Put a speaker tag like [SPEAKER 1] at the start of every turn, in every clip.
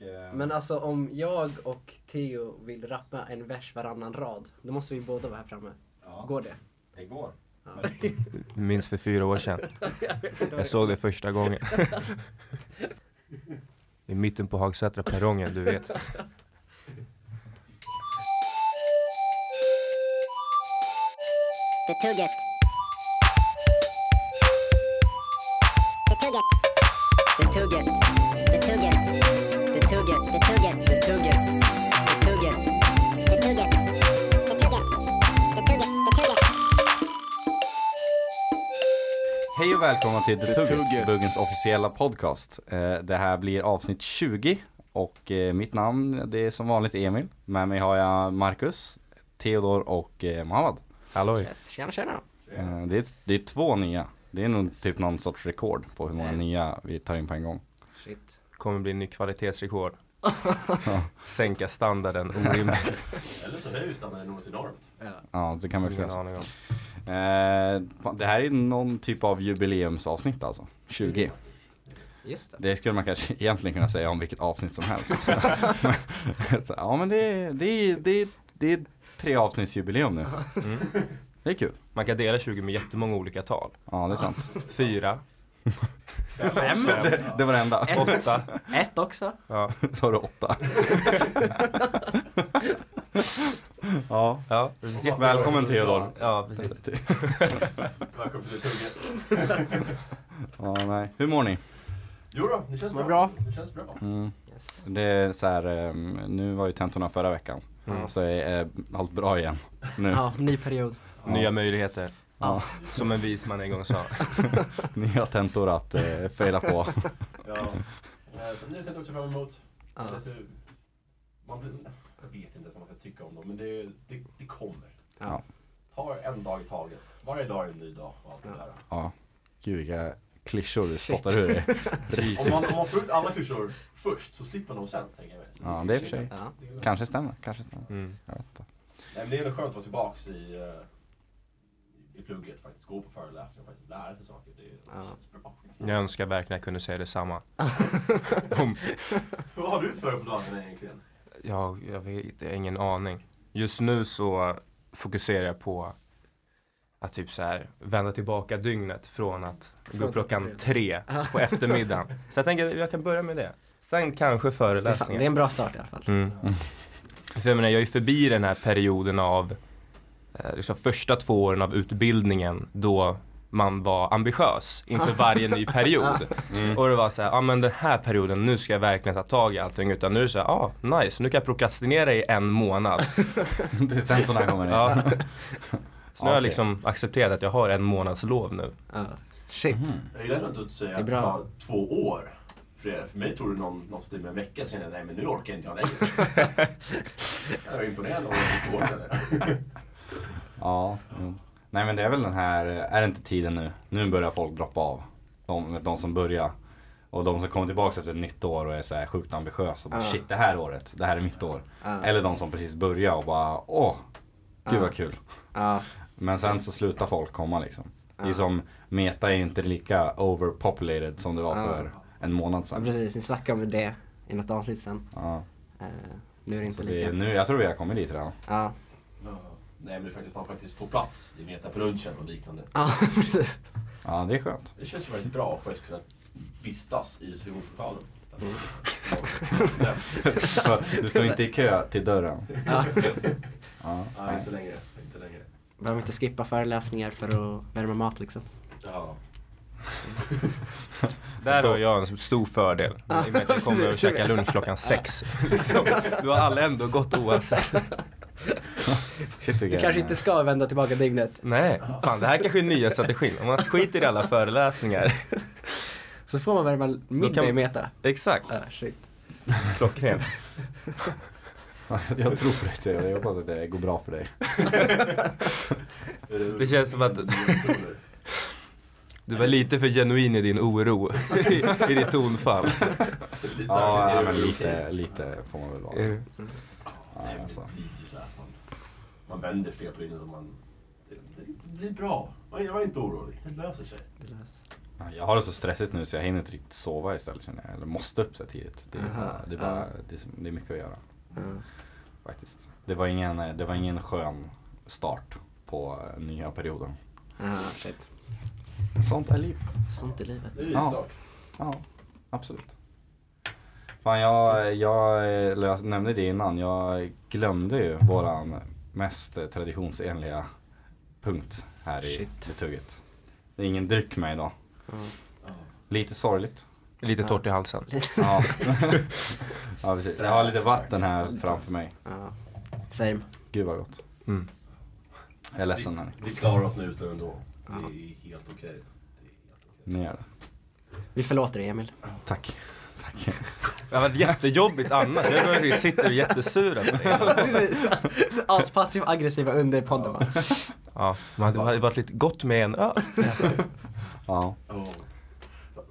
[SPEAKER 1] eh,
[SPEAKER 2] Men alltså om jag och Theo vill rappa en vers varannan rad, då måste vi båda vara här framme.
[SPEAKER 1] ja,
[SPEAKER 2] Går det?
[SPEAKER 1] det går.
[SPEAKER 2] Ja.
[SPEAKER 3] Minns för fyra år sedan. Jag såg det första gången. I mitten på Hagsätra perrongen, du vet.
[SPEAKER 4] Det tugget. Det
[SPEAKER 1] Hej och välkomna till The Tugget. Buggens officiella podcast. Eh, Det här blir avsnitt 20 och eh, mitt namn det är som vanligt Emil. Med mig har jag Marcus, Theodor och eh, Mohammad.
[SPEAKER 3] Halloj.
[SPEAKER 2] Yes. Tjena tjena.
[SPEAKER 1] Det är, det är två nya. Det är nog typ någon sorts rekord på hur många nya vi tar in på en gång.
[SPEAKER 2] Shit.
[SPEAKER 3] Kommer bli ny kvalitetsrekord. Sänka standarden orimligt.
[SPEAKER 5] Eller så höjer vi standarden något enormt.
[SPEAKER 2] Ja.
[SPEAKER 1] Ja, det kan man också säga. Eh, Det här är någon typ av jubileumsavsnitt alltså. 20.
[SPEAKER 2] Just det.
[SPEAKER 1] Det skulle man kanske egentligen kunna säga om vilket avsnitt som helst. Så, ja men det är, det, är, det, är, det är tre avsnittsjubileum nu.
[SPEAKER 3] Mm.
[SPEAKER 1] Det är kul.
[SPEAKER 3] Man kan dela 20 med jättemånga olika tal.
[SPEAKER 1] Ja det är sant.
[SPEAKER 3] Fyra,
[SPEAKER 1] Fem? Det, det var det enda.
[SPEAKER 3] åtta.
[SPEAKER 2] Ett också.
[SPEAKER 3] Ja,
[SPEAKER 1] Så har du åtta. ja.
[SPEAKER 3] ja precis.
[SPEAKER 1] Välkommen Theodor.
[SPEAKER 3] Ja, precis.
[SPEAKER 5] Välkommen till tugget.
[SPEAKER 1] Ja, nej. Hur mår ni?
[SPEAKER 5] Jo då, det känns bra.
[SPEAKER 2] bra.
[SPEAKER 5] Det känns bra.
[SPEAKER 1] Mm.
[SPEAKER 2] Yes.
[SPEAKER 1] Det är så här, ehm, nu var ju tentorna förra veckan.
[SPEAKER 3] Mm.
[SPEAKER 1] Så är allt bra igen nu.
[SPEAKER 2] Ja, ny period.
[SPEAKER 3] Nya möjligheter.
[SPEAKER 1] Ja.
[SPEAKER 3] Som en vis man en gång sa.
[SPEAKER 1] Nya tentor att eh, fejla på.
[SPEAKER 5] Ja. Eh, Så nu tänkte jag också fram emot.
[SPEAKER 2] Ja.
[SPEAKER 5] Man blir, jag vet inte vad man ska tycka om dem, men det, det, det kommer.
[SPEAKER 2] Ja.
[SPEAKER 5] Ta en dag i taget. Varje dag är en ny dag och allt det där.
[SPEAKER 1] Ja. Gud vilka klyschor du spottar ur dig.
[SPEAKER 5] Om man, om man får ut alla klyschor först så slipper man dem sen, tänker jag mig. Så
[SPEAKER 1] Ja, det är i och för sig.
[SPEAKER 2] Ja.
[SPEAKER 5] det är-
[SPEAKER 1] Kanske stämmer, kanske stämmer.
[SPEAKER 3] Mm.
[SPEAKER 1] Jag vet inte.
[SPEAKER 5] Nej, men det är ändå skönt att vara tillbaks i, eh, i plugget faktiskt. Gå på föreläsningar och faktiskt lära sig saker. Det, det
[SPEAKER 2] Ja.
[SPEAKER 5] känns bra.
[SPEAKER 3] Jag önskar verkligen jag kunde säga detsamma. Om,
[SPEAKER 5] Vad har du för på dagarna egentligen?
[SPEAKER 3] Ja, jag vet jag har ingen aning. Just nu så fokuserar jag på att typ så här vända tillbaka dygnet från att gå upp klockan tre på eftermiddagen. Så jag tänker att jag kan börja med det. Sen kanske
[SPEAKER 2] fan, det är
[SPEAKER 3] föreläsningar.
[SPEAKER 2] en bra start i alla fall.
[SPEAKER 3] Mm. För jag menar, jag är förbi den här perioden av eh, liksom första två åren av utbildningen då man var ambitiös inför varje ny period. Och det var så här, ja ah, men den här perioden, nu ska jag verkligen ta tag i allting. Utan nu är det så här, ah nice, nu kan jag prokrastinera i en månad.
[SPEAKER 1] Det är tentorna kommer in.
[SPEAKER 3] Ja. Så nu har jag liksom accepterat att jag har en månads lov nu.
[SPEAKER 2] Ja. Shit.
[SPEAKER 5] Jag gillar ändå att du säger
[SPEAKER 2] Det är
[SPEAKER 5] att det tar två år. För, mig tog det någon, någon med en vecka, kände jag nej men nu orkar jag inte jag längre. jag är imponerad av två år eller?
[SPEAKER 1] Ja, jo. Nej men det är väl den här, är det inte tiden nu? Nu börjar folk droppa av. De, de som börjar. Och de som kommer tillbaka efter ett nytt år och är så här sjukt ambitiösa. Och bara,
[SPEAKER 2] Ja.
[SPEAKER 1] Shit det här året, det här är mitt år.
[SPEAKER 2] Ja.
[SPEAKER 1] Eller de som precis börjar och bara åh, gud
[SPEAKER 2] Ja.
[SPEAKER 1] vad kul.
[SPEAKER 2] Ja.
[SPEAKER 1] Men sen så slutar folk komma liksom. Det är
[SPEAKER 2] Ja.
[SPEAKER 1] som, meta är inte lika overpopulated som det var
[SPEAKER 2] Ja.
[SPEAKER 1] för en månad
[SPEAKER 2] ja,
[SPEAKER 1] sedan.
[SPEAKER 2] precis. Ni snackade om det i något avsnitt sen.
[SPEAKER 1] Ja.
[SPEAKER 2] Eh, nu är det
[SPEAKER 1] Så
[SPEAKER 2] inte
[SPEAKER 1] det
[SPEAKER 2] lika.
[SPEAKER 1] är, nu, jag tror vi har kommit dit redan.
[SPEAKER 5] Nej men det är faktiskt man faktiskt får plats i Meta på lunchen och liknande.
[SPEAKER 2] ja, precis.
[SPEAKER 1] Ja det är skönt.
[SPEAKER 5] Det känns ju väldigt bra att faktiskt kunna vistas i sessionslokalen.
[SPEAKER 2] Mm.
[SPEAKER 1] du står inte i kö till dörren.
[SPEAKER 2] Ja.
[SPEAKER 1] Ja.
[SPEAKER 5] Nej, inte längre. Inte längre.
[SPEAKER 2] Behöver inte skippa föreläsningar för att värma mat liksom.
[SPEAKER 5] Ja.
[SPEAKER 3] Där har jag en stor fördel. I och med att jag kommer och
[SPEAKER 2] precis.
[SPEAKER 3] käka lunch klockan sex. Liksom. Du har alla ändå gått oavsett.
[SPEAKER 1] Shit,
[SPEAKER 2] Du kanske inte ska vända tillbaka dygnet.
[SPEAKER 3] Nej, fan det här kanske är nya strategin. Om man skiter i alla föreläsningar.
[SPEAKER 2] Så får man värma middag
[SPEAKER 3] kan-
[SPEAKER 2] i meta.
[SPEAKER 3] Exakt,
[SPEAKER 2] Ja, shit.
[SPEAKER 3] klockrent.
[SPEAKER 1] Jag tror på det Theo. jag hoppas att det går bra för dig.
[SPEAKER 3] Det känns som att- Du var lite för genuin i din oro, i, i ditt tonfall.
[SPEAKER 1] Ja, men lite, lite får man väl vara.
[SPEAKER 3] Mm.
[SPEAKER 1] Ja, alltså.
[SPEAKER 5] Man, vänder fel på linjen man... Det, det blir bra. Jag var inte orolig. Det löser sig.
[SPEAKER 2] Det löser sig.
[SPEAKER 1] Ja, Jag har det så stressigt nu så jag hinner inte riktigt sova istället känner jag. Eller måste upp så tidigt. Det är,
[SPEAKER 2] Aha,
[SPEAKER 1] bara, det, är bara,
[SPEAKER 2] ja.
[SPEAKER 1] det, är, det är mycket att göra
[SPEAKER 2] Ja.
[SPEAKER 1] faktiskt. Det var ingen, det var ingen skön start på eh, nya perioden.
[SPEAKER 2] Ja, shit.
[SPEAKER 1] Sånt är livet.
[SPEAKER 2] Sånt är livet.
[SPEAKER 5] Det är
[SPEAKER 1] Ja.
[SPEAKER 5] start.
[SPEAKER 1] Ja, absolut. Fan jag, jag, eller jag nämnde det innan, jag glömde ju våran mest eh, traditionsenliga punkt här i,
[SPEAKER 2] Shit.
[SPEAKER 1] i tugget. Det är ingen dryck med idag.
[SPEAKER 2] Ja.
[SPEAKER 1] Lite sorgligt.
[SPEAKER 3] Lite torrt i halsen.
[SPEAKER 1] Ja. ja precis. Jag har lite vatten här framför mig.
[SPEAKER 2] Ja. Same.
[SPEAKER 1] Gud vad gott.
[SPEAKER 3] Mm.
[SPEAKER 1] Jag är ledsen hörni.
[SPEAKER 5] Vi klarar oss nu utan ändå.
[SPEAKER 2] Ja.
[SPEAKER 5] Det är helt okej. Okej.
[SPEAKER 1] Ni gör det.
[SPEAKER 2] Vi förlåter dig Emil.
[SPEAKER 1] Tack. Tack.
[SPEAKER 3] Det har varit jättejobbigt annars. Jag att vi sitter och är jättesura på dig.
[SPEAKER 2] Aspassiv aggressiva under podden va?
[SPEAKER 3] Ja, men det hade varit lite gott med en öl.
[SPEAKER 1] Ja.
[SPEAKER 5] Ja.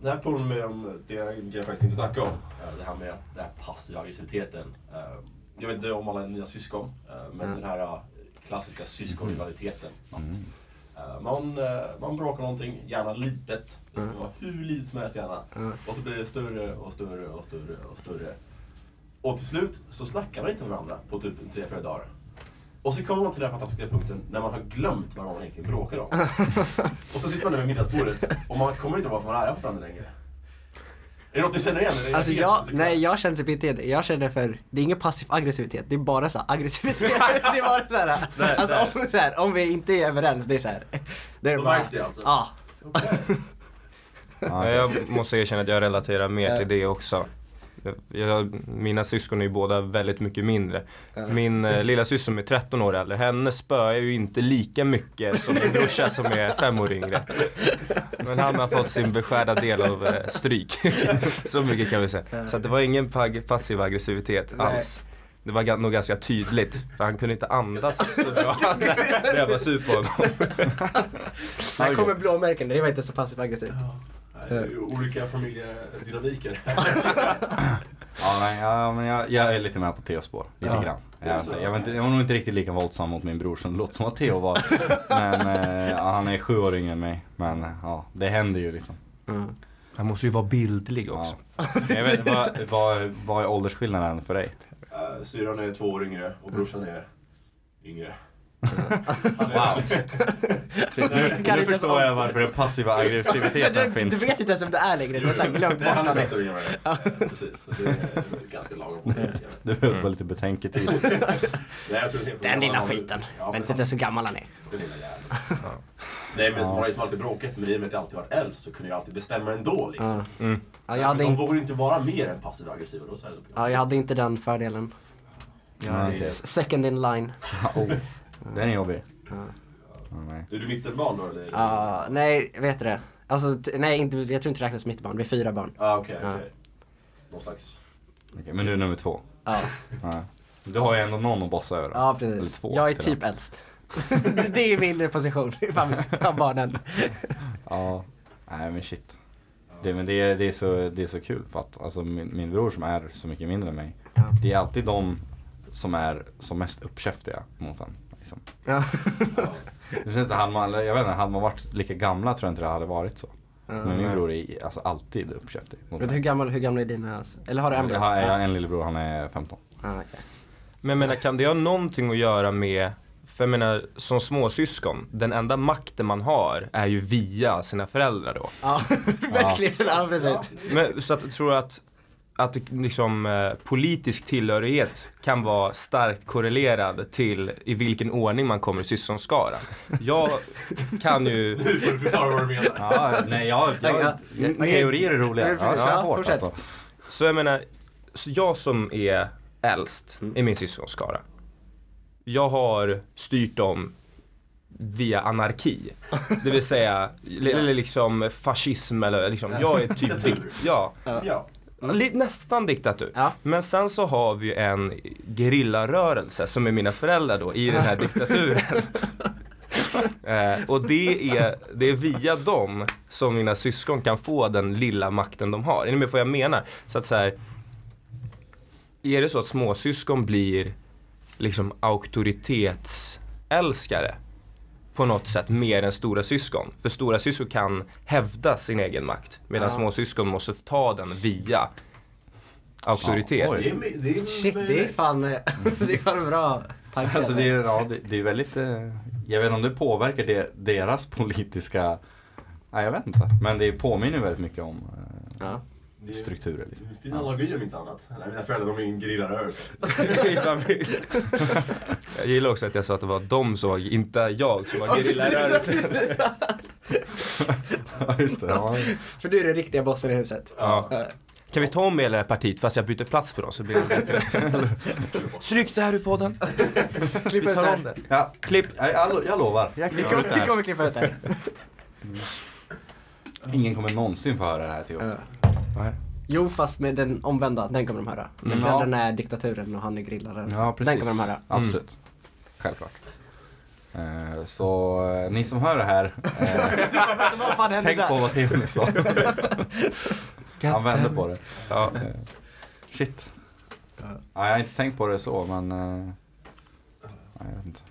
[SPEAKER 5] Det här om det jag jag faktiskt inte snackade om. Eh, Det här med den här passiva aggressiviteten. Eh, Jag vet inte om alla är nya syskon, eh, men
[SPEAKER 2] Mm.
[SPEAKER 5] den här klassiska syskonrivaliteten. Att,
[SPEAKER 1] Mm.
[SPEAKER 5] eh, Man, eh, man bråkar någonting, gärna litet. Det ska vara hur litet som helst gärna. Och så blir det större och större och större och större. Och till slut så snackar man inte med varandra på typ tre, fyra dagar. Och så kommer man till den här fantastiska punkten när man har glömt vad man egentligen bråkar om. och så sitter man nu vid middagsbordet och man kommer inte ihåg varför man är arg på varandra längre. Är det något du känner igen? Eller
[SPEAKER 2] Alltså jag, nej jag känner typ inte det. Jag känner för, det är ingen passiv aggressivitet, det är bara så här aggressivitet. det är bara så här,
[SPEAKER 5] Där,
[SPEAKER 2] alltså
[SPEAKER 5] där.
[SPEAKER 2] om, så här, om vi inte är överens, det är så här. Det är
[SPEAKER 5] Då
[SPEAKER 2] bara,
[SPEAKER 5] märks det alltså?
[SPEAKER 2] Ja.
[SPEAKER 3] Ja, jag måste erkänna att jag relaterar mer till det också. Jag, mina syskon är ju båda väldigt mycket mindre. Min eh, lilla syster som är 13 år äldre, henne spöar jag ju inte lika mycket som min brorsa som är fem år yngre. Men han har fått sin beskärda del av eh, stryk. Så mycket kan vi säga. Så att det var ingen pag- passiv aggressivitet
[SPEAKER 2] Nej.
[SPEAKER 3] alls. Det var nog ganska tydligt, för han kunde inte andas så bra när när jag var sur på honom.
[SPEAKER 2] Här kommer blåmärken, det var inte så passiv aggressivt.
[SPEAKER 5] Olika familjedynamiker.
[SPEAKER 1] Ja, nej, ja, men jag, jag är lite med på Theos spår. Lite
[SPEAKER 2] Ja.
[SPEAKER 1] grann. Jag, inte, jag, inte, jag var nog inte riktigt lika våldsam mot min bror som det låter som att Theo var. Men eh, ja, han är sju år yngre än mig. Men ja, det händer ju liksom.
[SPEAKER 2] Mm.
[SPEAKER 3] Han måste ju vara bildlig också.
[SPEAKER 1] Ja. Men Jag vet, vad, vad, vad är åldersskillnaden för dig?
[SPEAKER 5] Uh, Syrran är två år yngre och brorsan är yngre.
[SPEAKER 1] Wow. Nu, nu förstår jag varför den passiva aggressiviteten
[SPEAKER 2] Du, du
[SPEAKER 1] finns.
[SPEAKER 2] vet inte ens vem det är längre, du har glömt bort honom.
[SPEAKER 5] mig. Precis, så det är ganska lagom.
[SPEAKER 1] Du behöver lite betänketid.
[SPEAKER 2] Den lilla skiten.
[SPEAKER 5] Ja, men
[SPEAKER 2] inte så gammal han är.
[SPEAKER 5] Den lilla jäveln. Nej men som har liksom alltid bråkat, men i och med att jag alltid varit äldst så kunde jag alltid bestämma ändå liksom.
[SPEAKER 2] Ja.
[SPEAKER 3] Mm.
[SPEAKER 2] Ja, jag, hade
[SPEAKER 5] De
[SPEAKER 2] inte,
[SPEAKER 5] vågar ju inte vara mer än passiva aggressiva då. Så
[SPEAKER 2] ja, jag hade inte den fördelen.
[SPEAKER 1] Ja,
[SPEAKER 2] Second in line.
[SPEAKER 1] Den är jobbig.
[SPEAKER 2] Ja.
[SPEAKER 1] Ja, nej.
[SPEAKER 5] är du mittenbarn då eller?
[SPEAKER 2] Ja, nej, vet du det? Alltså, t- nej, inte, jag tror inte det räknas som mitt barn. Vi är fyra barn.
[SPEAKER 5] Ah, okej, okej.
[SPEAKER 2] Ja.
[SPEAKER 5] Någon slags...
[SPEAKER 1] Okej, men du är nummer två.
[SPEAKER 2] Ja,
[SPEAKER 1] Ja. Du har ju ändå någon att bossa över.
[SPEAKER 2] ja
[SPEAKER 1] Eller
[SPEAKER 2] precis.
[SPEAKER 1] två
[SPEAKER 2] Jag är
[SPEAKER 1] till
[SPEAKER 2] typ äldst. det är min position i familjen, av barnen.
[SPEAKER 1] Ja, nej men shit. Det, men det, är, det, är så, det är så kul för att alltså, min, min bror som är så mycket mindre än mig.
[SPEAKER 2] Ja.
[SPEAKER 1] Det är alltid de som är som mest uppkäftiga mot en. Liksom.
[SPEAKER 2] Ja.
[SPEAKER 1] Det känns som man, jag vet inte, hade man varit lika gamla tror jag inte det hade varit så. Men min bror är alltså alltid uppkäftig.
[SPEAKER 2] Vet du hur gammal, hur gamla är dina? alltså? Eller har du en
[SPEAKER 1] jag, har, jag har
[SPEAKER 2] Ja.
[SPEAKER 1] en lillebror, han är 15.
[SPEAKER 2] Ja, okej.
[SPEAKER 3] Men jag menar, kan det ha någonting att göra med, för jag menar som småsyskon, den enda makten man har är ju via sina föräldrar då.
[SPEAKER 2] Ja, verkligen. Ja, precis.
[SPEAKER 3] Men, så att, tror du att, att det, liksom, eh, politisk tillhörighet kan vara starkt korrelerad till i vilken ordning man kommer i syskonskaran? Jag kan ju,
[SPEAKER 5] Nu får du förklara vad du menar.
[SPEAKER 1] Ja, nej jag, jag, teorier är roliga. Ja,
[SPEAKER 2] Ja, fortsätt.
[SPEAKER 1] alltså.
[SPEAKER 3] så jag menar, så jag som är äldst i min syskonskara, jag har styrt dem via anarki. Det vill säga, eller liksom fascism eller liksom, jag är typ, ja,
[SPEAKER 5] Ja.
[SPEAKER 3] Nästan diktatur.
[SPEAKER 2] Ja.
[SPEAKER 3] Men sen så har vi en gerillarörelse som är mina föräldrar då i den här diktaturen. eh, och det är, det är via dem som mina syskon kan få den lilla makten de har. Är ni med på vad jag menar? Så att så här, är det så att småsyskon blir liksom auktoritetsälskare på något sätt mer än stora syskon. För stora syskon kan hävda sin egen makt medan
[SPEAKER 2] Ja.
[SPEAKER 3] små syskon måste ta den via auktoritet.
[SPEAKER 1] Ja.
[SPEAKER 5] Det är, det är,
[SPEAKER 2] Shit, det är fan, eh, det är fan bra tanke.
[SPEAKER 1] Alltså det är, ja, det, det är väldigt, eh, jag vet inte om det påverkar det, deras politiska, nej jag vet inte. Men det påminner väldigt mycket om eh,
[SPEAKER 2] Ja.
[SPEAKER 5] Det är,
[SPEAKER 1] strukturer. Liksom.
[SPEAKER 5] det är fin analogi om inte annat. Nej, mina föräldrar de en gerillarörelse.
[SPEAKER 3] jag gillar också att jag sa att det var de som var, inte jag som var gerillarörelsen.
[SPEAKER 1] Ja just det. Ja.
[SPEAKER 2] För du är den riktiga bossen i huset.
[SPEAKER 3] Ja.
[SPEAKER 2] Ja.
[SPEAKER 3] Kan vi ta om hela det här partiet fast jag byter plats på dem så blir det bättre. Stryk det här ur podden. Vi
[SPEAKER 2] Klipp ut
[SPEAKER 3] tar
[SPEAKER 2] det
[SPEAKER 3] om
[SPEAKER 2] här.
[SPEAKER 3] det.
[SPEAKER 1] Ja,
[SPEAKER 3] Klipp.
[SPEAKER 1] jag, jag, jag lovar.
[SPEAKER 2] Vi kommer, vi kommer klippa ut det här.
[SPEAKER 1] Ingen kommer någonsin få höra det här Theo.
[SPEAKER 2] Ja.
[SPEAKER 1] Nej.
[SPEAKER 2] Jo, fast med den omvända, den kommer de höra. När
[SPEAKER 1] Mm.
[SPEAKER 2] föräldrarna är diktaturen och han är grillaren.
[SPEAKER 1] Ja precis.
[SPEAKER 2] Den kommer de höra.
[SPEAKER 1] Absolut. Självklart. Eh, så eh, ni som hör det här, eh, tänk på vad nu sa. Han vände på det.
[SPEAKER 3] Ja.
[SPEAKER 1] Shit. Ja, jag har inte tänkt på det så men, nej, jag vet inte.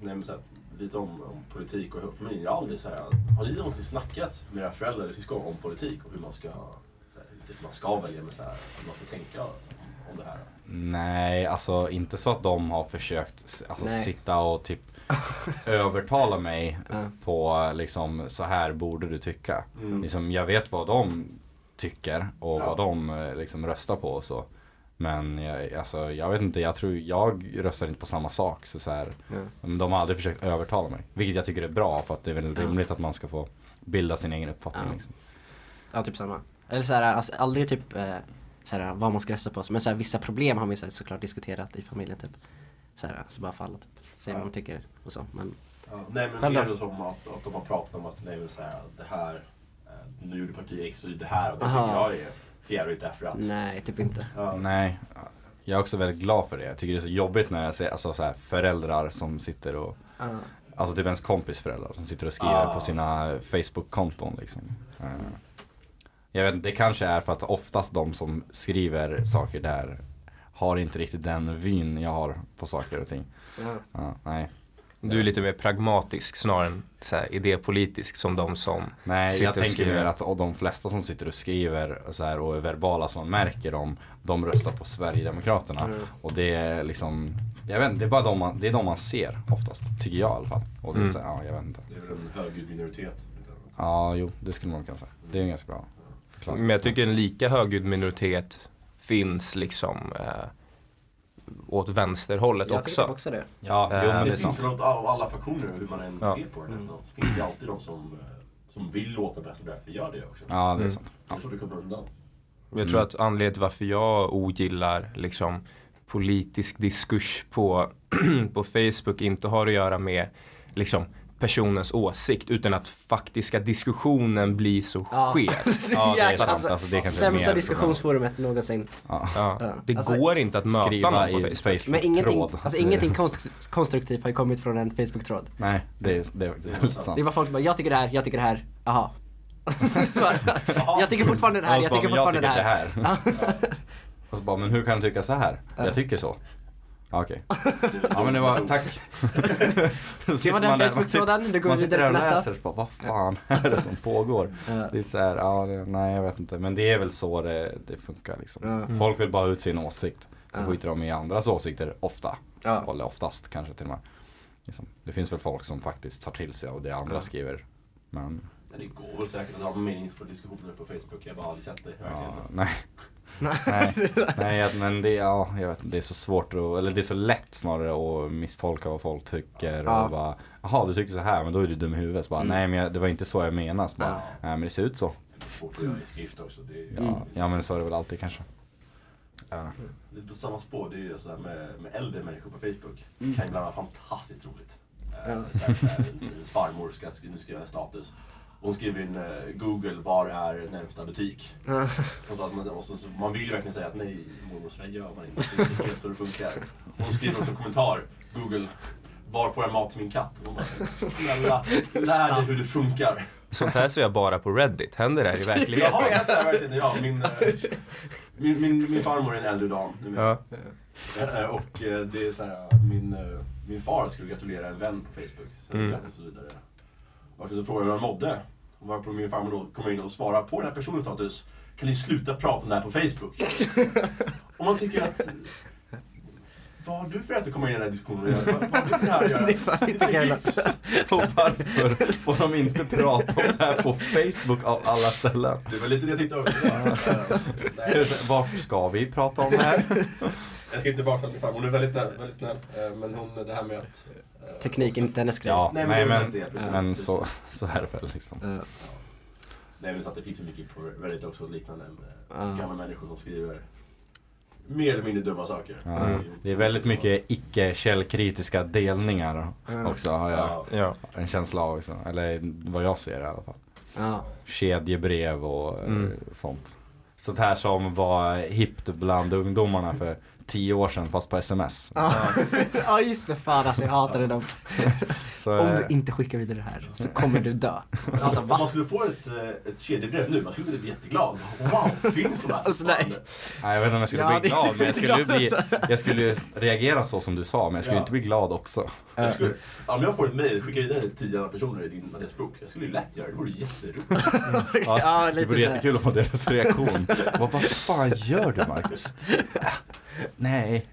[SPEAKER 5] Nej, men så här, lite om, om politik och familj. Jag har aldrig så här, har ni någonsin snackat med era föräldrar eller syskon om politik och hur man ska, så här, typ man ska välja med så här, hur man ska tänka om, det här?
[SPEAKER 1] Nej, alltså inte så att de har försökt alltså,
[SPEAKER 2] Nej.
[SPEAKER 1] sitta och typ övertala mig
[SPEAKER 2] Ja.
[SPEAKER 1] på liksom så här borde du tycka.
[SPEAKER 5] Mm.
[SPEAKER 1] Liksom, jag vet vad de tycker och
[SPEAKER 5] Ja.
[SPEAKER 1] vad de eh, liksom röstar på och så. Men jag, alltså, jag vet inte, jag tror, jag röstar inte på samma sak. Så, så här,
[SPEAKER 2] Ja.
[SPEAKER 1] men de har aldrig försökt övertala mig. Vilket jag tycker är bra för att det är väl
[SPEAKER 2] Ja.
[SPEAKER 1] rimligt att man ska få bilda sin egen uppfattning.
[SPEAKER 2] Ja.
[SPEAKER 1] Liksom.
[SPEAKER 2] Ja, typ samma. Eller såhär, alltså, aldrig typ eh, såhär, vad man ska rösta på. Men såhär, vissa problem har man ju såhär, såklart diskuterat i familjen typ. Såhär, så bara för alla typ. Se vad de tycker och så. Men
[SPEAKER 5] Ja, nej men
[SPEAKER 2] Själv
[SPEAKER 5] mer
[SPEAKER 2] då?
[SPEAKER 5] som att, att de har pratat om att nej men så här, det här, eh, nu gjorde parti X och det här och det
[SPEAKER 2] Aha.
[SPEAKER 5] tycker jag är fjärrigt därför att.
[SPEAKER 2] nej, typ inte.
[SPEAKER 5] Ja.
[SPEAKER 1] Nej, jag är också väldigt glad för det. Jag tycker det är så jobbigt när jag ser alltså, så här, föräldrar som sitter och
[SPEAKER 2] Ja.
[SPEAKER 1] Alltså typ ens kompis föräldrar som sitter och skriver
[SPEAKER 5] Ah.
[SPEAKER 1] på sina Facebook-konton liksom. Eh, Jag vet inte, det kanske är för att oftast de som skriver saker där har inte riktigt den vyn jag har på saker och ting.
[SPEAKER 2] Ja.
[SPEAKER 1] Ja, nej.
[SPEAKER 3] Du är lite mer pragmatisk snarare än så här, idépolitisk som de som
[SPEAKER 1] Nej,
[SPEAKER 3] Sitter
[SPEAKER 1] jag
[SPEAKER 3] och
[SPEAKER 1] tänker
[SPEAKER 3] skriver.
[SPEAKER 1] mer att och de flesta som sitter och skriver så här, och är verbala som man märker dem, de röstar på Sverigedemokraterna.
[SPEAKER 2] Mm.
[SPEAKER 1] Och det är liksom, jag vet inte, det är bara de man, det är de man ser oftast, tycker jag i alla fall. Och det är
[SPEAKER 3] Mm.
[SPEAKER 1] så, här, ja, jag vet inte.
[SPEAKER 5] Det är väl en högljudd minoritet.
[SPEAKER 1] Ja, jo, det skulle man kunna säga. Det är en ganska bra förklaring.
[SPEAKER 3] Men jag tycker en lika högljudd minoritet finns liksom eh, åt vänsterhållet
[SPEAKER 2] Jag tycker
[SPEAKER 3] också.
[SPEAKER 2] också det.
[SPEAKER 1] Ja,
[SPEAKER 3] Eh,
[SPEAKER 1] jo men det
[SPEAKER 5] Det finns
[SPEAKER 1] sant.
[SPEAKER 5] väl av alla faktioner hur man än
[SPEAKER 3] Ja.
[SPEAKER 5] ser på det nästan. Så finns det alltid de som, eh, som vill låta bäst och därför gör det också.
[SPEAKER 1] Ja, det är
[SPEAKER 3] Mm.
[SPEAKER 1] sant.
[SPEAKER 5] Det är så det kommer undan.
[SPEAKER 3] Jag tror att anledningen till varför jag ogillar liksom politisk diskurs på, på Facebook inte har att göra med liksom personens åsikt utan att faktiska diskussionen blir så
[SPEAKER 2] Ja.
[SPEAKER 3] skev.
[SPEAKER 1] Ja, det är sant. Alltså, det kanske är
[SPEAKER 2] Sämsta diskussionsforumet någonsin.
[SPEAKER 1] Ja.
[SPEAKER 3] Ja.
[SPEAKER 2] Ja.
[SPEAKER 3] Det
[SPEAKER 2] Alltså,
[SPEAKER 3] går inte att möta
[SPEAKER 1] Skriva
[SPEAKER 3] någon på
[SPEAKER 1] i
[SPEAKER 3] Facebook.
[SPEAKER 1] Facebook-tråd.
[SPEAKER 2] Men ingenting, alltså, ingenting konst- konstruktivt har ju kommit från en Facebook-tråd.
[SPEAKER 1] Nej, det är, det är väldigt sant.
[SPEAKER 2] Det var folk som bara, jag tycker det här, jag tycker det här, jaha. jag tycker fortfarande det här, jag tycker
[SPEAKER 1] bara, men
[SPEAKER 2] fortfarande det här.
[SPEAKER 1] här. Och så bara, men hur kan du tycka så här?
[SPEAKER 2] Ja.
[SPEAKER 1] Jag tycker så. Okej. Ja men det var, tack. Då sitter
[SPEAKER 2] var den
[SPEAKER 1] man där- man
[SPEAKER 2] Facebook-tråden,
[SPEAKER 1] sitter-
[SPEAKER 2] då går
[SPEAKER 1] Man
[SPEAKER 2] vi
[SPEAKER 1] sitter
[SPEAKER 2] vidare
[SPEAKER 1] där och
[SPEAKER 2] till nästa.
[SPEAKER 1] läser och bara, vad fan är det som pågår?
[SPEAKER 2] Ja.
[SPEAKER 1] Det är så här, ja, det, nej jag vet inte. Men det är väl så det, det funkar liksom.
[SPEAKER 2] Ja.
[SPEAKER 1] Folk vill bara ut sin åsikt. Så
[SPEAKER 2] Ja.
[SPEAKER 1] skiter de i andras åsikter ofta.
[SPEAKER 2] Ja.
[SPEAKER 1] Eller oftast kanske till och med. Liksom. Det finns väl folk som faktiskt tar till sig av det andra
[SPEAKER 2] Ja.
[SPEAKER 1] skriver. Men
[SPEAKER 5] det går väl säkert att ha meningsfulla diskussioner på Facebook. Jag har bara aldrig sett det i
[SPEAKER 1] ja,
[SPEAKER 5] verkligheten.
[SPEAKER 1] nej. Nej, nej, men det, ja, jag vet, det är så svårt att, eller det är så lätt snarare att misstolka vad folk tycker
[SPEAKER 2] Ja.
[SPEAKER 1] och bara Jaha du tycker så här men då är du dum i huvudet. Så bara,
[SPEAKER 2] Mm.
[SPEAKER 1] Nej men jag, det var inte så jag menade. Så bara,
[SPEAKER 5] Ja.
[SPEAKER 1] Nej men det ser ut så.
[SPEAKER 5] Det är svårt att göra i skrift också. Det är,
[SPEAKER 1] Ja, ja men så är det väl alltid kanske. Ja.
[SPEAKER 5] Lite på samma spår, det är ju så här med, med äldre människor på Facebook.
[SPEAKER 2] Mm.
[SPEAKER 5] kan ibland vara fantastiskt roligt. Eh,
[SPEAKER 2] Ja.
[SPEAKER 5] så här, så här, ens, ens farmor ska sk- nu skriva en status. Hon skriver in eh, Google, var är närmsta butik? Och så, att man, och så, så, man vill ju verkligen säga att nej mormor, så där gör man inte. Det är inte helt så det funkar. Hon skriver också en kommentar, Google, var får jag mat till min katt? Och hon bara, snälla, lär dig hur det funkar.
[SPEAKER 3] Sånt här ser jag bara på Reddit. Händer det här i verkligheten?
[SPEAKER 5] Jaha, det är verkligen ja. Min, eh, min, min, min farmor är en äldre dam. Vet.
[SPEAKER 3] Ja.
[SPEAKER 5] Eh, Och eh, det är så här, min, eh, min far skulle gratulera en vän på Facebook. Så
[SPEAKER 3] Mm.
[SPEAKER 5] och så vidare. Och så frågade jag hur han mådde. Och varpå min farmor då kommer in och svarar på den här personens status. Kan ni sluta prata om det här på Facebook? och man tycker att vad har du för rätt att komma in i den här diskussionen? Vad, vad har du för det här att göra?
[SPEAKER 2] Det är fan inte.
[SPEAKER 1] Och varför får de inte prata om det här på Facebook av alla ställen?
[SPEAKER 5] Det var lite det jag tyckte också.
[SPEAKER 1] Vart ska vi prata om det här?
[SPEAKER 5] Jag ska inte baksätta min farmor, hon är väldigt, väldigt snäll. Eh, Men hon, det här med att... eh,
[SPEAKER 2] Teknik, inte hennes grej.
[SPEAKER 1] Ja,
[SPEAKER 5] Nej, men
[SPEAKER 1] men,
[SPEAKER 5] det, precis,
[SPEAKER 1] men
[SPEAKER 5] precis.
[SPEAKER 1] så, så är det väl liksom.
[SPEAKER 2] Ja.
[SPEAKER 5] Nej men så att det finns ju mycket på Reddit också och liknande. Med
[SPEAKER 2] Ja.
[SPEAKER 5] Gamla människor som skriver mer eller mindre dumma saker.
[SPEAKER 1] Ja,
[SPEAKER 3] Mm.
[SPEAKER 1] Det är väldigt mycket icke-källkritiska delningar
[SPEAKER 2] Ja.
[SPEAKER 1] också har jag
[SPEAKER 5] Ja.
[SPEAKER 3] Ja.
[SPEAKER 1] en känsla av. Också. Eller vad jag ser i alla fall.
[SPEAKER 2] Ja.
[SPEAKER 1] Kedjebrev och eh,
[SPEAKER 3] Mm.
[SPEAKER 1] sånt. Sånt här som var hippt bland ungdomarna för tio år sedan fast på sms.
[SPEAKER 2] Ja. ja just det, fan alltså jag hatade dem.
[SPEAKER 1] Så,
[SPEAKER 2] Om
[SPEAKER 1] eh,
[SPEAKER 2] du inte skickar vidare det här så kommer du dö.
[SPEAKER 5] Alltså, om man skulle få ett, eh, ett kedjebrev nu, man skulle bli jätteglad. Wow, finns de här
[SPEAKER 2] Alltså, nej.
[SPEAKER 1] nej, jag vet inte om jag skulle
[SPEAKER 2] Ja, det
[SPEAKER 1] bli glad men jag skulle, ju bli,
[SPEAKER 2] glad,
[SPEAKER 1] jag skulle reagera så som du sa men jag skulle
[SPEAKER 5] Ja.
[SPEAKER 1] inte bli glad också.
[SPEAKER 5] Jag skulle, om jag får ett mejl, skicka vidare till tio andra personer i din adressbok. Jag skulle ju lätt göra det, det vore jätteroligt.
[SPEAKER 2] Ja,
[SPEAKER 1] det
[SPEAKER 2] lite
[SPEAKER 1] vore jättekul att få deras reaktion. vad, vad fan gör du Marcus? Nej.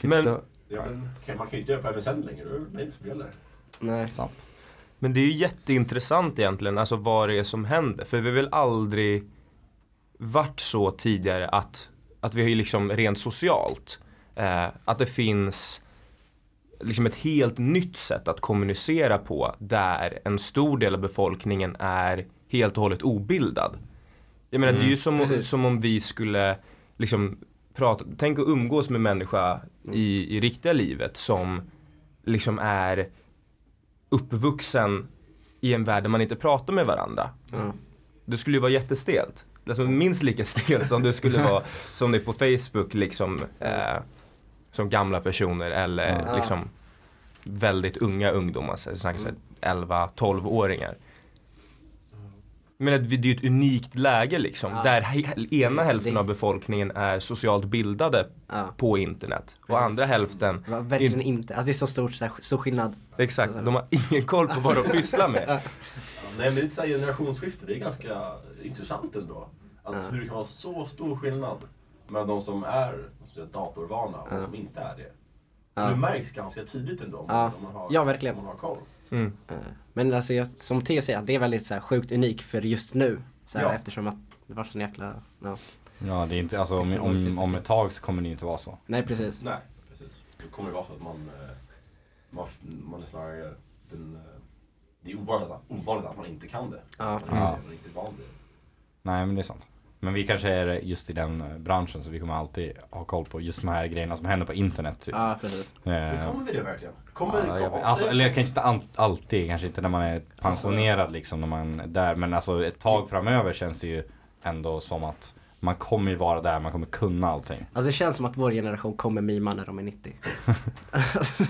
[SPEAKER 3] Men-
[SPEAKER 5] Ja, men, man kan ju inte göra på MSN längre, då är det mejl som gäller.
[SPEAKER 2] Nej.
[SPEAKER 1] Sant.
[SPEAKER 3] Men det är ju jätteintressant egentligen, alltså vad det är som händer. För vi har väl aldrig varit så tidigare att, att vi har ju liksom rent socialt, eh, att det finns liksom ett helt nytt sätt att kommunicera på där en stor del av befolkningen är helt och hållet obildad. Jag menar det är ju som,
[SPEAKER 2] Precis.
[SPEAKER 3] som om vi skulle liksom prata, tänk att umgås med människa i, i riktiga livet som liksom är uppvuxen i en värld där man inte pratar med varandra.
[SPEAKER 2] Ja.
[SPEAKER 3] Det skulle ju vara jättestelt. Alltså minst lika stelt som det skulle vara som det är på Facebook liksom eh, som gamla personer eller
[SPEAKER 2] Ja.
[SPEAKER 3] liksom väldigt unga ungdomar, så jag snackar så här 11-12-åringar. Men att vi- det är ju ett unikt läge liksom,
[SPEAKER 2] Ja.
[SPEAKER 3] där he- ena hälften av befolkningen är socialt bildade
[SPEAKER 2] Ja.
[SPEAKER 3] på internet och
[SPEAKER 2] Precis.
[SPEAKER 3] andra hälften,
[SPEAKER 2] var verkligen inte, alltså det är så stort, så här, stor skillnad.
[SPEAKER 3] exakt, de har ingen koll på vad de pysslar med.
[SPEAKER 5] Ja, Nej men det är ett så här generationsskifte, det är ganska intressant ändå. Att
[SPEAKER 2] Ja.
[SPEAKER 5] hur det kan vara så stor skillnad mellan de som är datorvana och de
[SPEAKER 2] Ja.
[SPEAKER 5] som inte är det.
[SPEAKER 2] Ja.
[SPEAKER 5] Det märks ganska tidigt ändå om,
[SPEAKER 2] Ja.
[SPEAKER 5] om man har,
[SPEAKER 2] Ja, verkligen.
[SPEAKER 5] om man har koll.
[SPEAKER 3] Mm.
[SPEAKER 2] Eh, Men alltså jag, som Theo säger, det är väldigt så här, sjukt unik för just nu. Så här,
[SPEAKER 5] Ja.
[SPEAKER 2] Eftersom att det var sån jäkla, ja.
[SPEAKER 1] Ja, det är inte, alltså, om, om, om ett tag så kommer det inte vara så.
[SPEAKER 2] Nej precis.
[SPEAKER 5] Nej, precis. Då kommer det vara så att man, eh, man, man är snarare den, eh, det är ovanligt att, ovanligt att man inte kan det.
[SPEAKER 2] Ja.
[SPEAKER 5] Man är
[SPEAKER 1] Ja.
[SPEAKER 5] inte- är inte van vid det.
[SPEAKER 1] Nej men det är sant. Men vi kanske är just i den eh, branschen så vi kommer alltid ha koll på just de här grejerna som händer på internet. Typ.
[SPEAKER 2] Ja precis.
[SPEAKER 5] Men
[SPEAKER 1] Eh,
[SPEAKER 5] kommer vi det verkligen? Kommer,
[SPEAKER 1] Ja, jag,
[SPEAKER 5] kommer,
[SPEAKER 1] alltså, eller jag kanske inte all, alltid, kanske inte när man är pensionerad liksom, när man är där. Men alltså ett tag framöver känns det ju ändå som att man kommer ju vara där, man kommer kunna allting.
[SPEAKER 2] Alltså det känns som att vår generation kommer mima när de är 90.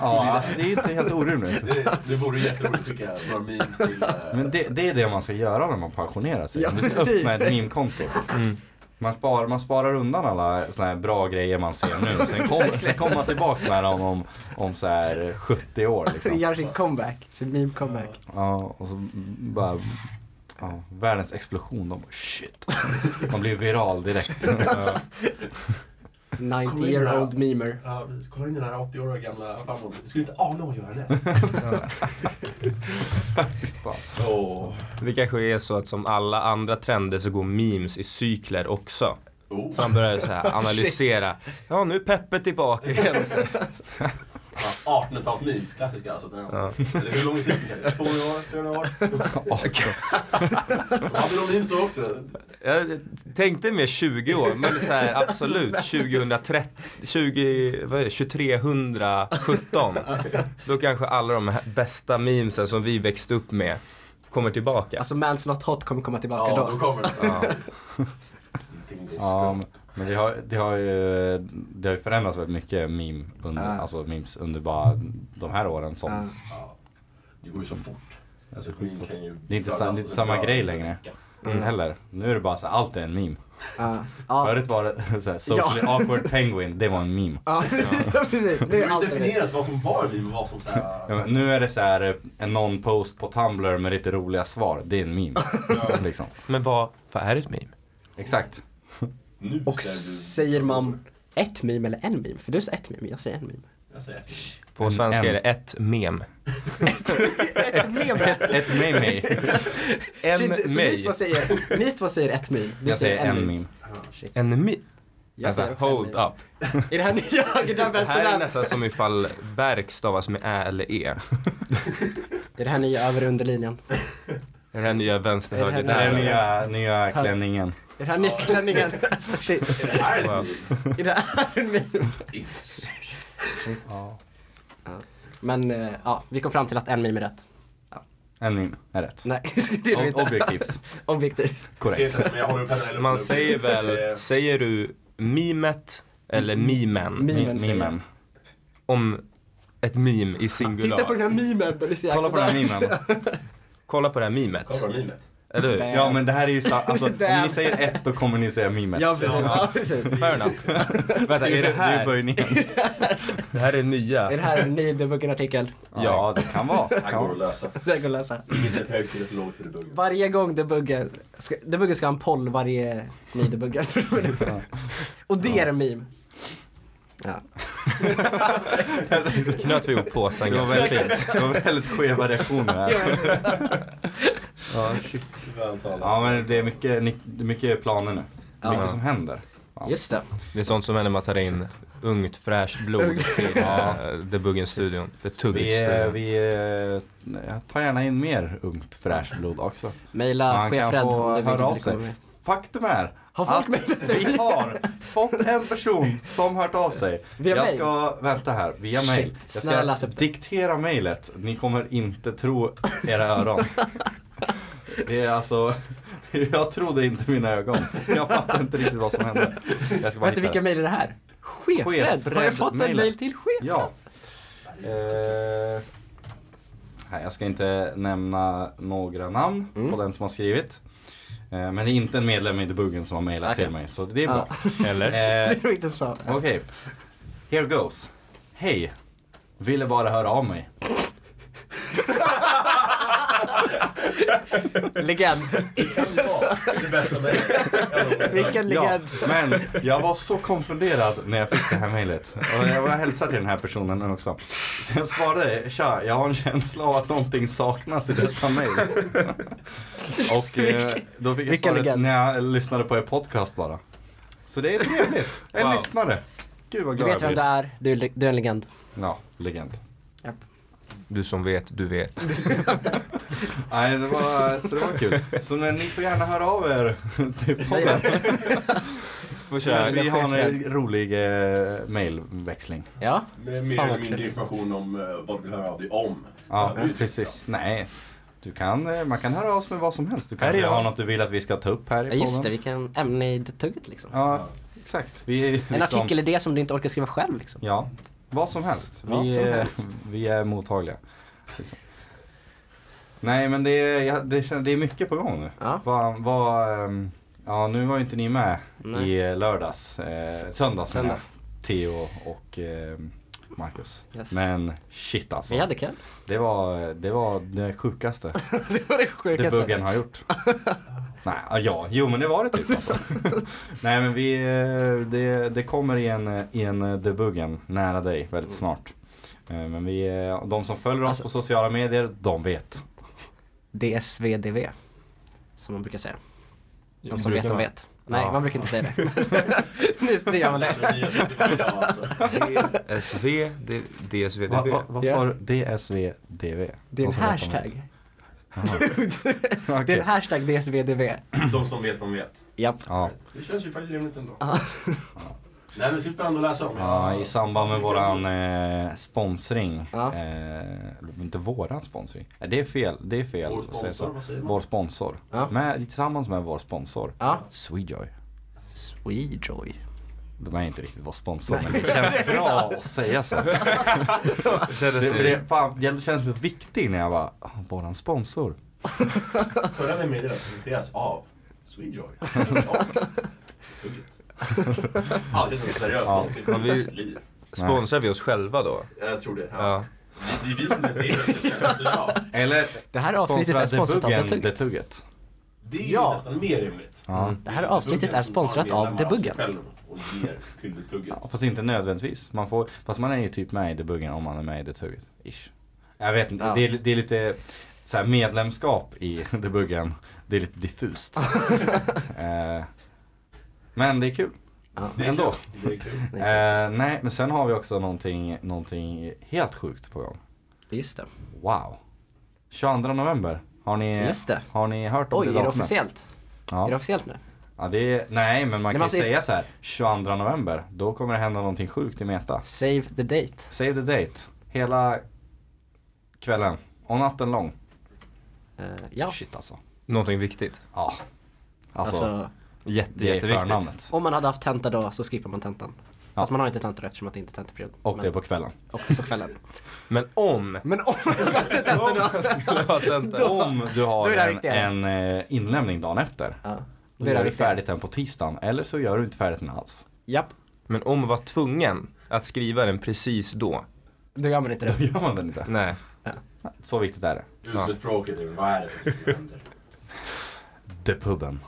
[SPEAKER 1] Ja, alltså det är ju inte helt orimligt.
[SPEAKER 5] det, det vore jätteroligt tycker jag, några memes till... eh,
[SPEAKER 1] Men det, det är det man ska göra när man pensionerar sig.
[SPEAKER 2] Ja,
[SPEAKER 1] Man ska upp med ett meme-konto.
[SPEAKER 3] Mm.
[SPEAKER 1] Man sparar, man sparar undan alla såna här bra grejer man ser nu. Sen kommer sen kommer man tillbaks med dem om, om så här 70 år liksom.
[SPEAKER 2] Gör sin comeback, sin meme comeback.
[SPEAKER 1] Ja, och så bara ja, världens explosion. De bara shit. Man blir viral direkt. Ja.
[SPEAKER 2] 90 year old memer.
[SPEAKER 5] Ja, precis. Kolla in den här 80-åriga gamla farmor. Du skulle inte ana vad hon gör härnäst.
[SPEAKER 1] Fan.
[SPEAKER 5] Åh.
[SPEAKER 3] Det kanske är så att som alla andra trender så går memes i cykler också.
[SPEAKER 5] Oh.
[SPEAKER 3] Så han börjar så här analysera. Ja, nu är Peppe tillbaka igen. Så.
[SPEAKER 5] Ja, 1800-tals-memes, klassiska alltså. Den,
[SPEAKER 3] Ja.
[SPEAKER 5] Eller hur lång är cykeln? 200 år? 300 år? De hade de memes då också.
[SPEAKER 3] Jag tänkte mer 20 år, men så här, absolut 2030, 20, vad är det, 2317. Då kanske alla de här bästa memesen som vi växte upp med kommer tillbaka.
[SPEAKER 2] Alltså Man's Not Hot kommer komma tillbaka
[SPEAKER 5] Ja,
[SPEAKER 2] då.
[SPEAKER 5] då kommer det.
[SPEAKER 3] Ja.
[SPEAKER 1] Men det har, det, har ju, det har förändrats väldigt mycket meme under,
[SPEAKER 2] Ja.
[SPEAKER 1] alltså memes under bara de här åren som
[SPEAKER 2] Ja.
[SPEAKER 5] Ja. Det går ju så fort. Alltså kan ju...
[SPEAKER 1] Det är inte sa- det är inte samma grej längre. Mm. Heller. Nu är det bara så här, allt är en meme.
[SPEAKER 2] Ja. Ja.
[SPEAKER 1] Förut var det så här, socially awkward penguin, det var en meme.
[SPEAKER 2] Ja, precis. Det
[SPEAKER 5] Det
[SPEAKER 2] är det
[SPEAKER 5] definierat vad som var och vad som såhär...
[SPEAKER 1] Ja, men nu är det så här eh, en non-post på Tumblr med lite roliga svar, det är en meme. liksom.
[SPEAKER 3] Men vad, vad är ett meme?
[SPEAKER 1] Exakt.
[SPEAKER 5] Nu
[SPEAKER 2] Och
[SPEAKER 5] säger
[SPEAKER 2] man ett meme eller en meme? För du säger ett meme, jag säger en meme.
[SPEAKER 3] På
[SPEAKER 1] En-
[SPEAKER 3] svenska
[SPEAKER 1] en.
[SPEAKER 3] är det ett mem.
[SPEAKER 2] Ett meme?
[SPEAKER 1] Ett meme.
[SPEAKER 3] En
[SPEAKER 2] Shit, så ni två säger, ni två säger ett meme. Du
[SPEAKER 1] Jag säger en meme.
[SPEAKER 2] Shit.
[SPEAKER 3] En meme.
[SPEAKER 2] Jag en
[SPEAKER 3] hold up.
[SPEAKER 2] Är det här nya
[SPEAKER 3] Det här är nästan som ifall Berk stavas med ä eller e.
[SPEAKER 2] Är det här nya över underlinjen?
[SPEAKER 3] Den här nya vänster
[SPEAKER 2] Är det här
[SPEAKER 3] höger
[SPEAKER 1] Det här är nya, nya klänningen.
[SPEAKER 2] Är det här nya klänningen? Alltså shit.
[SPEAKER 5] Det här är
[SPEAKER 3] Wow.
[SPEAKER 5] ett
[SPEAKER 2] Är det här en meme?
[SPEAKER 1] Ja.
[SPEAKER 2] Men eh, ja, vi kom fram till att en meme är rätt.
[SPEAKER 1] En meme är rätt.
[SPEAKER 2] Nej, det är det
[SPEAKER 1] Ob-
[SPEAKER 2] inte.
[SPEAKER 1] objektivt.
[SPEAKER 2] Objektivt.
[SPEAKER 1] Korrekt.
[SPEAKER 5] Men jag
[SPEAKER 3] Man säger väl, säger du mimet eller mimen
[SPEAKER 2] Memen säger jag.
[SPEAKER 3] Om ett meme i singular?
[SPEAKER 2] Titta på den här memen, det är så jäkla
[SPEAKER 1] Kolla på den här memen.
[SPEAKER 3] Kolla på det här memet.
[SPEAKER 5] Kolla på mimet.
[SPEAKER 3] Eller hur?
[SPEAKER 1] Ja men det här är ju så, alltså om ni säger ett då kommer ni säga memet.
[SPEAKER 2] Ja precis, ja, precis.
[SPEAKER 3] Fair enough. Vänta, är det
[SPEAKER 1] Det är
[SPEAKER 3] här,
[SPEAKER 1] böjningen.
[SPEAKER 3] det här är
[SPEAKER 2] Är
[SPEAKER 3] nya?
[SPEAKER 2] det här en ny debuggen-artikel?
[SPEAKER 1] Ja det kan vara.
[SPEAKER 5] Det här går att lösa.
[SPEAKER 2] Det går att läsa.
[SPEAKER 5] Inget är för högt eller för debuggen.
[SPEAKER 2] Varje gång debuggen, ska, debuggen ska ha en poll varje ny debuggen. Och det är en meme. Ja.
[SPEAKER 3] Knöt vi ihop påsen
[SPEAKER 1] Det var
[SPEAKER 3] ganska
[SPEAKER 1] väldigt,
[SPEAKER 3] fint.
[SPEAKER 1] det var väldigt skeva reaktioner här. Ja, shit. ja men det är mycket, det mycket planer nu.
[SPEAKER 2] Ja.
[SPEAKER 1] Mycket som händer. Ja.
[SPEAKER 2] Just det.
[SPEAKER 3] Det är sånt som händer när man tar in ungt fräscht blod till uh, Debuggen-studion. The
[SPEAKER 1] Vi, eh,
[SPEAKER 3] Tuggit-studion.
[SPEAKER 1] vi eh, jag tar gärna in mer ungt fräscht blod också. Kan
[SPEAKER 2] chefred om du vill bli.
[SPEAKER 1] Faktum är
[SPEAKER 2] Har
[SPEAKER 1] att vi har fått en person som hört av sig.
[SPEAKER 2] Via
[SPEAKER 1] jag
[SPEAKER 2] mail?
[SPEAKER 1] ska, vänta här, via mail.
[SPEAKER 2] Shit,
[SPEAKER 1] Jag
[SPEAKER 2] snälla
[SPEAKER 1] ska
[SPEAKER 2] det.
[SPEAKER 1] diktera mailet. Ni kommer inte tro era öron. Det är alltså, jag trodde inte mina ögon. Jag fattar inte riktigt vad som hände. Jag ska bara hitta
[SPEAKER 2] vilka mejl är det här? Chefred?
[SPEAKER 1] Chefred
[SPEAKER 2] Har jag fått en mejl till chef?
[SPEAKER 1] Ja. Eh, jag ska inte nämna några namn
[SPEAKER 2] Mm.
[SPEAKER 1] på den som har skrivit. Eh, men det är inte en medlem i debuggen som har mejlat
[SPEAKER 2] Okej.
[SPEAKER 1] till mig, så det är bra.
[SPEAKER 3] Eller?
[SPEAKER 1] Eh,
[SPEAKER 2] Ser du inte så?
[SPEAKER 1] Okej, here goes. Hej, ville bara höra av mig.
[SPEAKER 2] Legend. Vilken
[SPEAKER 1] Ja,
[SPEAKER 2] legend.
[SPEAKER 1] men jag var så konfunderad när jag fick det här mejlet. Och jag var hälsad till den här personen nu också. Så jag svarade, tja, jag har en känsla av att någonting saknas i detta mejl. Och eh, då fick jag svaret när jag lyssnade på er podcast bara. Så det är trevligt. En
[SPEAKER 3] Wow.
[SPEAKER 1] lyssnare. Gud vad
[SPEAKER 2] Du
[SPEAKER 1] glad
[SPEAKER 2] vet
[SPEAKER 1] jag
[SPEAKER 2] vem är, du är, le- du är en legend.
[SPEAKER 1] Ja, legend.
[SPEAKER 2] Japp.
[SPEAKER 3] Du som vet, du vet.
[SPEAKER 1] Nej, det var, så det var kul. Så men, ni får gärna höra av er till podden.
[SPEAKER 3] Köra.
[SPEAKER 1] Vi har en rolig eh, mailväxling.
[SPEAKER 2] Ja,
[SPEAKER 5] Med mer eller mindre information om eh, vad du vill höra av dig om.
[SPEAKER 1] Ja,
[SPEAKER 5] Ja, det-
[SPEAKER 1] precis. Nej, du kan, eh, man kan höra av sig med vad som helst. Du
[SPEAKER 3] jag.
[SPEAKER 1] har något du vill att vi ska ta upp här i
[SPEAKER 2] ja just det,
[SPEAKER 1] podden.
[SPEAKER 2] vi kan ämne i tugget liksom.
[SPEAKER 1] Ja, exakt. Vi är
[SPEAKER 2] En
[SPEAKER 1] liksom,
[SPEAKER 2] artikelidé som du inte orkar skriva själv liksom.
[SPEAKER 1] Ja, vad som helst.
[SPEAKER 2] Vad
[SPEAKER 1] vi,
[SPEAKER 2] som
[SPEAKER 1] är,
[SPEAKER 2] helst.
[SPEAKER 1] vi är mottagliga. Liksom. Nej, men det är, det, det är mycket på gång nu.
[SPEAKER 2] Ja.
[SPEAKER 1] Vad, vad, ehm, ja, nu var ju inte ni med
[SPEAKER 2] Nej.
[SPEAKER 1] i lördags. Eh, söndags.
[SPEAKER 2] Söndags.
[SPEAKER 1] Theo och eh, Marcus.
[SPEAKER 2] Yes.
[SPEAKER 1] Men shit alltså.
[SPEAKER 2] Vi hade kul.
[SPEAKER 1] Det var det, var det sjukaste
[SPEAKER 2] det var det sjukaste.
[SPEAKER 1] debuggen har gjort. Nej, ja, jo men det var det typ alltså. Nej men vi, eh, det, det kommer i en, eh, i en eh, debuggen nära dig väldigt snart. Eh, Men vi, eh, de som följer oss
[SPEAKER 2] Alltså-
[SPEAKER 1] på sociala medier, de vet.
[SPEAKER 2] DSVDV. Som man brukar säga. De som
[SPEAKER 3] Brukar
[SPEAKER 2] vet, de
[SPEAKER 3] man?
[SPEAKER 2] vet. Nej,
[SPEAKER 1] Ja.
[SPEAKER 2] man brukar inte säga det. Just det gör man det.
[SPEAKER 3] SV, DSV, DV.
[SPEAKER 1] va, vad sa du? DSVDV?
[SPEAKER 2] Det är en hashtag. Det är en hashtag DSVDV.
[SPEAKER 5] De som vet, de vet.
[SPEAKER 2] Japp.
[SPEAKER 1] Ja.
[SPEAKER 5] Det känns ju faktiskt rimligt ändå. Nej men det ska bli spännande att läsa om.
[SPEAKER 1] Ja, i samband med våran eh, sponsring.
[SPEAKER 2] Ja.
[SPEAKER 1] Eh, inte våran sponsring. Nej, det är fel. Det är fel
[SPEAKER 5] Vår
[SPEAKER 1] att säga
[SPEAKER 5] sponsor,
[SPEAKER 1] så. Vår sponsor.
[SPEAKER 2] Ja.
[SPEAKER 1] Med, tillsammans med vår sponsor.
[SPEAKER 2] Ja.
[SPEAKER 1] Swedejoy.
[SPEAKER 2] Swedejoy.
[SPEAKER 1] de är inte riktigt vår sponsor men det känns bra att säga så.
[SPEAKER 3] Det
[SPEAKER 1] Det,
[SPEAKER 3] kändes
[SPEAKER 1] för det, fan, jag känns så viktig när jag bara, "Ah, våran sponsor.
[SPEAKER 5] Förra veckan meddelade presenteras av Swedejoy. Alltid något seriöst
[SPEAKER 1] Ja.
[SPEAKER 3] Har vi-
[SPEAKER 5] Liv.
[SPEAKER 3] Sponsrar vi oss själva då?
[SPEAKER 5] Jag tror det. Ja.
[SPEAKER 3] Ja.
[SPEAKER 5] Det är vi som är det. Så ja,
[SPEAKER 1] Eller
[SPEAKER 2] Det här avsnittet är sponsrat av
[SPEAKER 1] Debuggen. Det Tugget.
[SPEAKER 5] det är ju
[SPEAKER 2] Ja.
[SPEAKER 5] nästan mer rimligt.
[SPEAKER 1] Ja.
[SPEAKER 2] Det här avsnittet är sponsrat av Debuggen.
[SPEAKER 5] Och ger till Debuggen.
[SPEAKER 1] Ja, fast inte nödvändigtvis. Man får, fast man är ju typ med i debuggen om man är med i Detugget. Ish. Jag vet inte,
[SPEAKER 2] Ja.
[SPEAKER 1] det, är, det är lite så här, medlemskap i debuggen. Det är lite diffust. eh, men det är kul.
[SPEAKER 2] Ja.
[SPEAKER 5] Det är
[SPEAKER 1] Ändå.
[SPEAKER 5] kul. Det är kul.
[SPEAKER 1] Eh, nej, men sen har vi också någonting, någonting helt sjukt på gång.
[SPEAKER 2] Just det.
[SPEAKER 1] Wow. 22 november. Har ni,
[SPEAKER 2] Just det.
[SPEAKER 1] Har ni hört om
[SPEAKER 2] Oj,
[SPEAKER 1] det
[SPEAKER 2] är det officiellt? Är det
[SPEAKER 1] Ja.
[SPEAKER 2] officiellt nu?
[SPEAKER 1] ja det är, nej, men man
[SPEAKER 2] Nej,
[SPEAKER 1] kan ju
[SPEAKER 2] alltså-
[SPEAKER 1] säga så här. 22 november. Då kommer det hända någonting sjukt i Meta.
[SPEAKER 2] Save the date.
[SPEAKER 1] Save the date. Hela kvällen. Och natten lång.
[SPEAKER 2] Eh, ja,
[SPEAKER 1] Shit alltså.
[SPEAKER 3] Någonting viktigt.
[SPEAKER 1] Ja. Alltså,
[SPEAKER 2] alltså
[SPEAKER 3] Jätte,
[SPEAKER 1] det är
[SPEAKER 3] jätteviktigt.
[SPEAKER 1] förnamnet.
[SPEAKER 2] om man hade haft tenta då så skippar man tentan.
[SPEAKER 1] Ja.
[SPEAKER 2] Fast man har inte tenta då eftersom att det inte är tentaperiod.
[SPEAKER 1] Och
[SPEAKER 2] Men-
[SPEAKER 1] det är på kvällen.
[SPEAKER 2] och på kvällen.
[SPEAKER 3] Men om
[SPEAKER 2] Men om man hade tenta då.
[SPEAKER 1] Om du
[SPEAKER 2] Då
[SPEAKER 1] har en, en eh, inlämning dagen efter.
[SPEAKER 2] Ja,
[SPEAKER 1] Då
[SPEAKER 2] är
[SPEAKER 1] gör
[SPEAKER 2] det
[SPEAKER 1] du färdigt den på tisdagen. Eller så gör du inte färdigt den alls.
[SPEAKER 2] Japp,
[SPEAKER 3] Men om man var tvungen att skriva den precis då.
[SPEAKER 2] då gör man inte
[SPEAKER 1] Då
[SPEAKER 2] det.
[SPEAKER 1] gör man den inte.
[SPEAKER 3] Nej.
[SPEAKER 1] Så viktigt är det.
[SPEAKER 5] Huvudspråket är vad är det som händer?
[SPEAKER 1] The puben.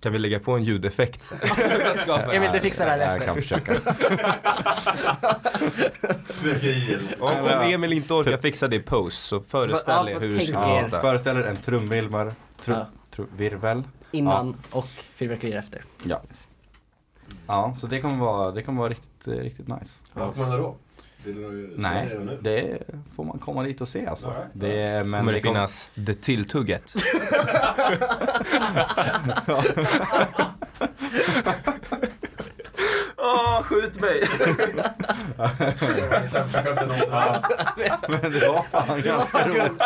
[SPEAKER 3] Kan vi lägga på en ljudeffekt att skapa-
[SPEAKER 2] Emil, du fixar det här
[SPEAKER 1] Jag kan försöka.
[SPEAKER 3] Om, om Emil inte orkar fixa det i post så föreställ er hur det
[SPEAKER 2] tänk
[SPEAKER 3] ska.
[SPEAKER 1] Ja,
[SPEAKER 3] låta.
[SPEAKER 1] föreställ er en trumvirvel. Trum,
[SPEAKER 2] Ja.
[SPEAKER 1] trum, virvel.
[SPEAKER 2] Innan och fyrverkerier efter.
[SPEAKER 1] Ja. Ja, så det kommer vara, det kommer vara riktigt, riktigt nice.
[SPEAKER 5] Vad kommer då? Vill
[SPEAKER 1] Nej, det får man komma dit och se alltså.
[SPEAKER 5] Right.
[SPEAKER 1] Det, men
[SPEAKER 3] Kommer det
[SPEAKER 1] kommer-
[SPEAKER 3] finnas det tilltugget? Åh, skjut mig!
[SPEAKER 5] Sämsta skämtet någonsin.
[SPEAKER 1] Men det var fan ganska roligt.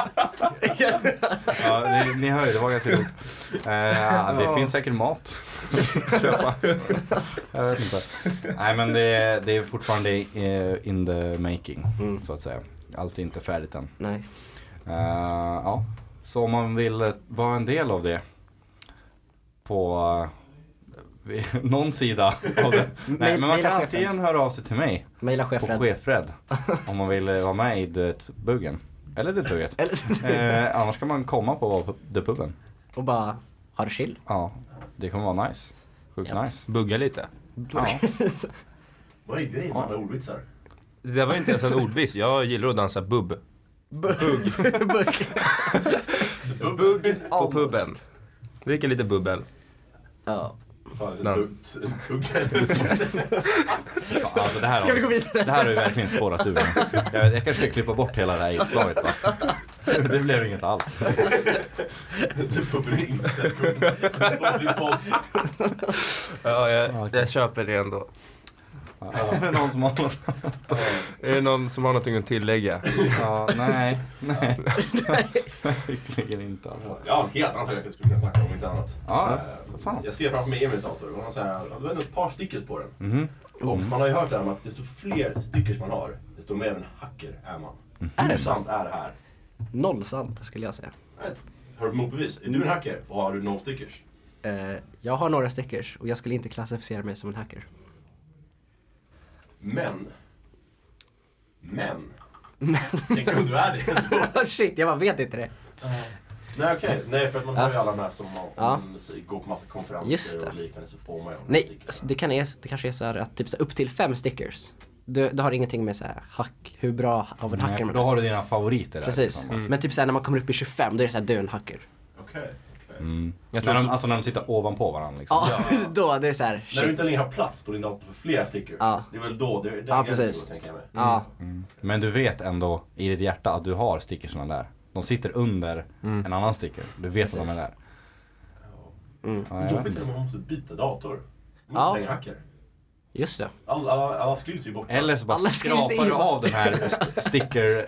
[SPEAKER 1] ja, ni, ni hör ju, det var ganska roligt. Eh, det finns säkert mat. Köpa. Jag vet inte. Nej men det, det är fortfarande eh, in the making,
[SPEAKER 2] Mm.
[SPEAKER 1] så att säga. Allt är inte färdigt än.
[SPEAKER 2] Nej.
[SPEAKER 1] Eh, ja, så om man vill eh, vara en del av det på någon sida av det. Nej, men man kan antingen höra av sig till mig
[SPEAKER 2] Maila
[SPEAKER 1] på
[SPEAKER 2] chefred.
[SPEAKER 1] chefred om man vill eh, vara med i det buggen. Eller det tugget. Eh, annars kan man komma på The Puben.
[SPEAKER 2] och bara ha det chill.
[SPEAKER 1] Ja, det kommer vara nice. Sjukt
[SPEAKER 2] Ja.
[SPEAKER 1] nice.
[SPEAKER 3] Bugga lite.
[SPEAKER 1] Ja.
[SPEAKER 5] Vad är grejen med alla ordvitsar?
[SPEAKER 3] Det var inte ens en ordvits, jag gillar att dansa bubb.
[SPEAKER 2] Bugg.
[SPEAKER 3] Bugg på puben. Dricka lite bubbel.
[SPEAKER 2] Ja.
[SPEAKER 5] Fan, en
[SPEAKER 3] Nej.
[SPEAKER 5] tugg-
[SPEAKER 1] Alltså, det, här
[SPEAKER 2] Ska vi gå vidare?
[SPEAKER 1] det här har ju verkligen spårat ur. Jag, jag kanske ska klippa bort hela det här inslaget va? Det blev inget alls.
[SPEAKER 5] Du får bli inställd. Det blir podd.
[SPEAKER 3] Ja, jag, jag köper det ändå.
[SPEAKER 1] Är det någon som har något?
[SPEAKER 3] Är det någon som har någonting att tillägga?
[SPEAKER 1] Ja, nej, nej. Verkligen inte alltså.
[SPEAKER 5] Jag har en helt annan sak jag skulle kunna snacka om, inte annat.
[SPEAKER 1] Ja,
[SPEAKER 5] Eh,
[SPEAKER 1] vad fan.
[SPEAKER 5] Jag ser framför mig Emils dator och han här, han har ett par stickers på den.
[SPEAKER 1] Mhm.
[SPEAKER 5] Och man har ju hört det här med att desto fler stickers man har, desto mer av en hacker är man.
[SPEAKER 2] Är det så?
[SPEAKER 5] sant är det här?
[SPEAKER 2] Noll sant skulle jag säga.
[SPEAKER 5] Har du motbevis? Är du en hacker och har du noll stickers?
[SPEAKER 2] Eh, jag har några stickers och jag skulle inte klassificera mig som en hacker.
[SPEAKER 5] Men, men, du om du är det ändå?
[SPEAKER 2] shit, jag bara vet inte det.
[SPEAKER 5] Nej okej, nej för att man har ju alla de här som om
[SPEAKER 2] Ja.
[SPEAKER 5] går på konferenser
[SPEAKER 2] Just det.
[SPEAKER 5] och liknande så får man ju
[SPEAKER 2] Nej, alltså, det, kan är, det kanske är så här att typ så här, upp till fem stickers. Det, det har ingenting med så här hack, hur bra av en hacker man
[SPEAKER 1] då
[SPEAKER 2] är.
[SPEAKER 1] har du dina favoriter där.
[SPEAKER 2] Precis.
[SPEAKER 1] liksom.
[SPEAKER 2] Men typ såhär när man kommer upp i 25, då är det såhär, du är en hacker.
[SPEAKER 5] Okej, okej.
[SPEAKER 1] Mm.
[SPEAKER 3] Jag tror
[SPEAKER 1] när de,
[SPEAKER 3] så-
[SPEAKER 1] alltså när de sitter ovanpå varandra liksom.
[SPEAKER 2] Ja, då det är såhär,
[SPEAKER 5] När du inte längre har plats på din dator för flera stickers.
[SPEAKER 2] Ja.
[SPEAKER 5] Det är väl då, det är den
[SPEAKER 2] Ja, precis.
[SPEAKER 5] då, tänker jag mig.
[SPEAKER 2] Ja,
[SPEAKER 1] Men du vet ändå i ditt hjärta att du har stickersarna där. De sitter under en annan sticker. Du vet att de är där.
[SPEAKER 2] mm.
[SPEAKER 1] Ja,
[SPEAKER 5] Jobbigt när man måste byta dator. Man
[SPEAKER 2] Ja.
[SPEAKER 5] längre hacker.
[SPEAKER 2] just det.
[SPEAKER 5] Alla, alla, alla skills är ju borta.
[SPEAKER 1] Eller så bara
[SPEAKER 2] Alla
[SPEAKER 1] skrapar du av den här st- sticker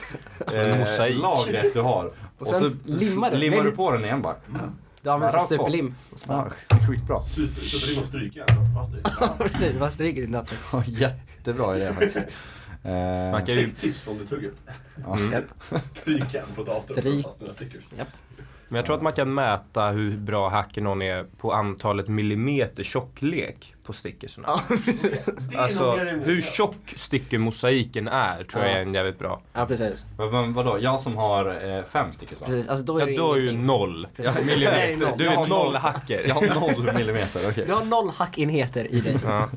[SPEAKER 3] en
[SPEAKER 1] eh, du har. Och,
[SPEAKER 2] sen
[SPEAKER 1] så
[SPEAKER 2] limmar du.
[SPEAKER 1] limmar du på den igen bara.
[SPEAKER 2] Du använder
[SPEAKER 1] Rakt på.
[SPEAKER 2] superlim.
[SPEAKER 1] Ja, skitbra.
[SPEAKER 5] Super, superrim och stryka
[SPEAKER 2] precis, man stryker din dator.
[SPEAKER 1] Ja, jättebra idé faktiskt.
[SPEAKER 3] Man kan ju,
[SPEAKER 5] tips från det tugget.
[SPEAKER 1] ja.
[SPEAKER 5] Stryka en på datorn
[SPEAKER 2] Stryk.
[SPEAKER 5] för fast dina stickers.
[SPEAKER 3] men jag tror att man kan mäta hur bra hacker någon är på antalet millimeter tjocklek på
[SPEAKER 5] är
[SPEAKER 3] Alltså hur tjock stickermosaiken är tror jag är en jävligt bra.
[SPEAKER 2] Ja, precis.
[SPEAKER 1] Men, vadå, jag som har eh, fem stickers va?
[SPEAKER 2] precis. Alltså, då är
[SPEAKER 3] Ja,
[SPEAKER 2] det
[SPEAKER 3] du har ju noll
[SPEAKER 2] Precis.
[SPEAKER 3] Millimeter. Du är noll hacker.
[SPEAKER 1] Jag har noll millimeter, okej.
[SPEAKER 2] Du har noll hackenheter i dig.
[SPEAKER 3] Ja.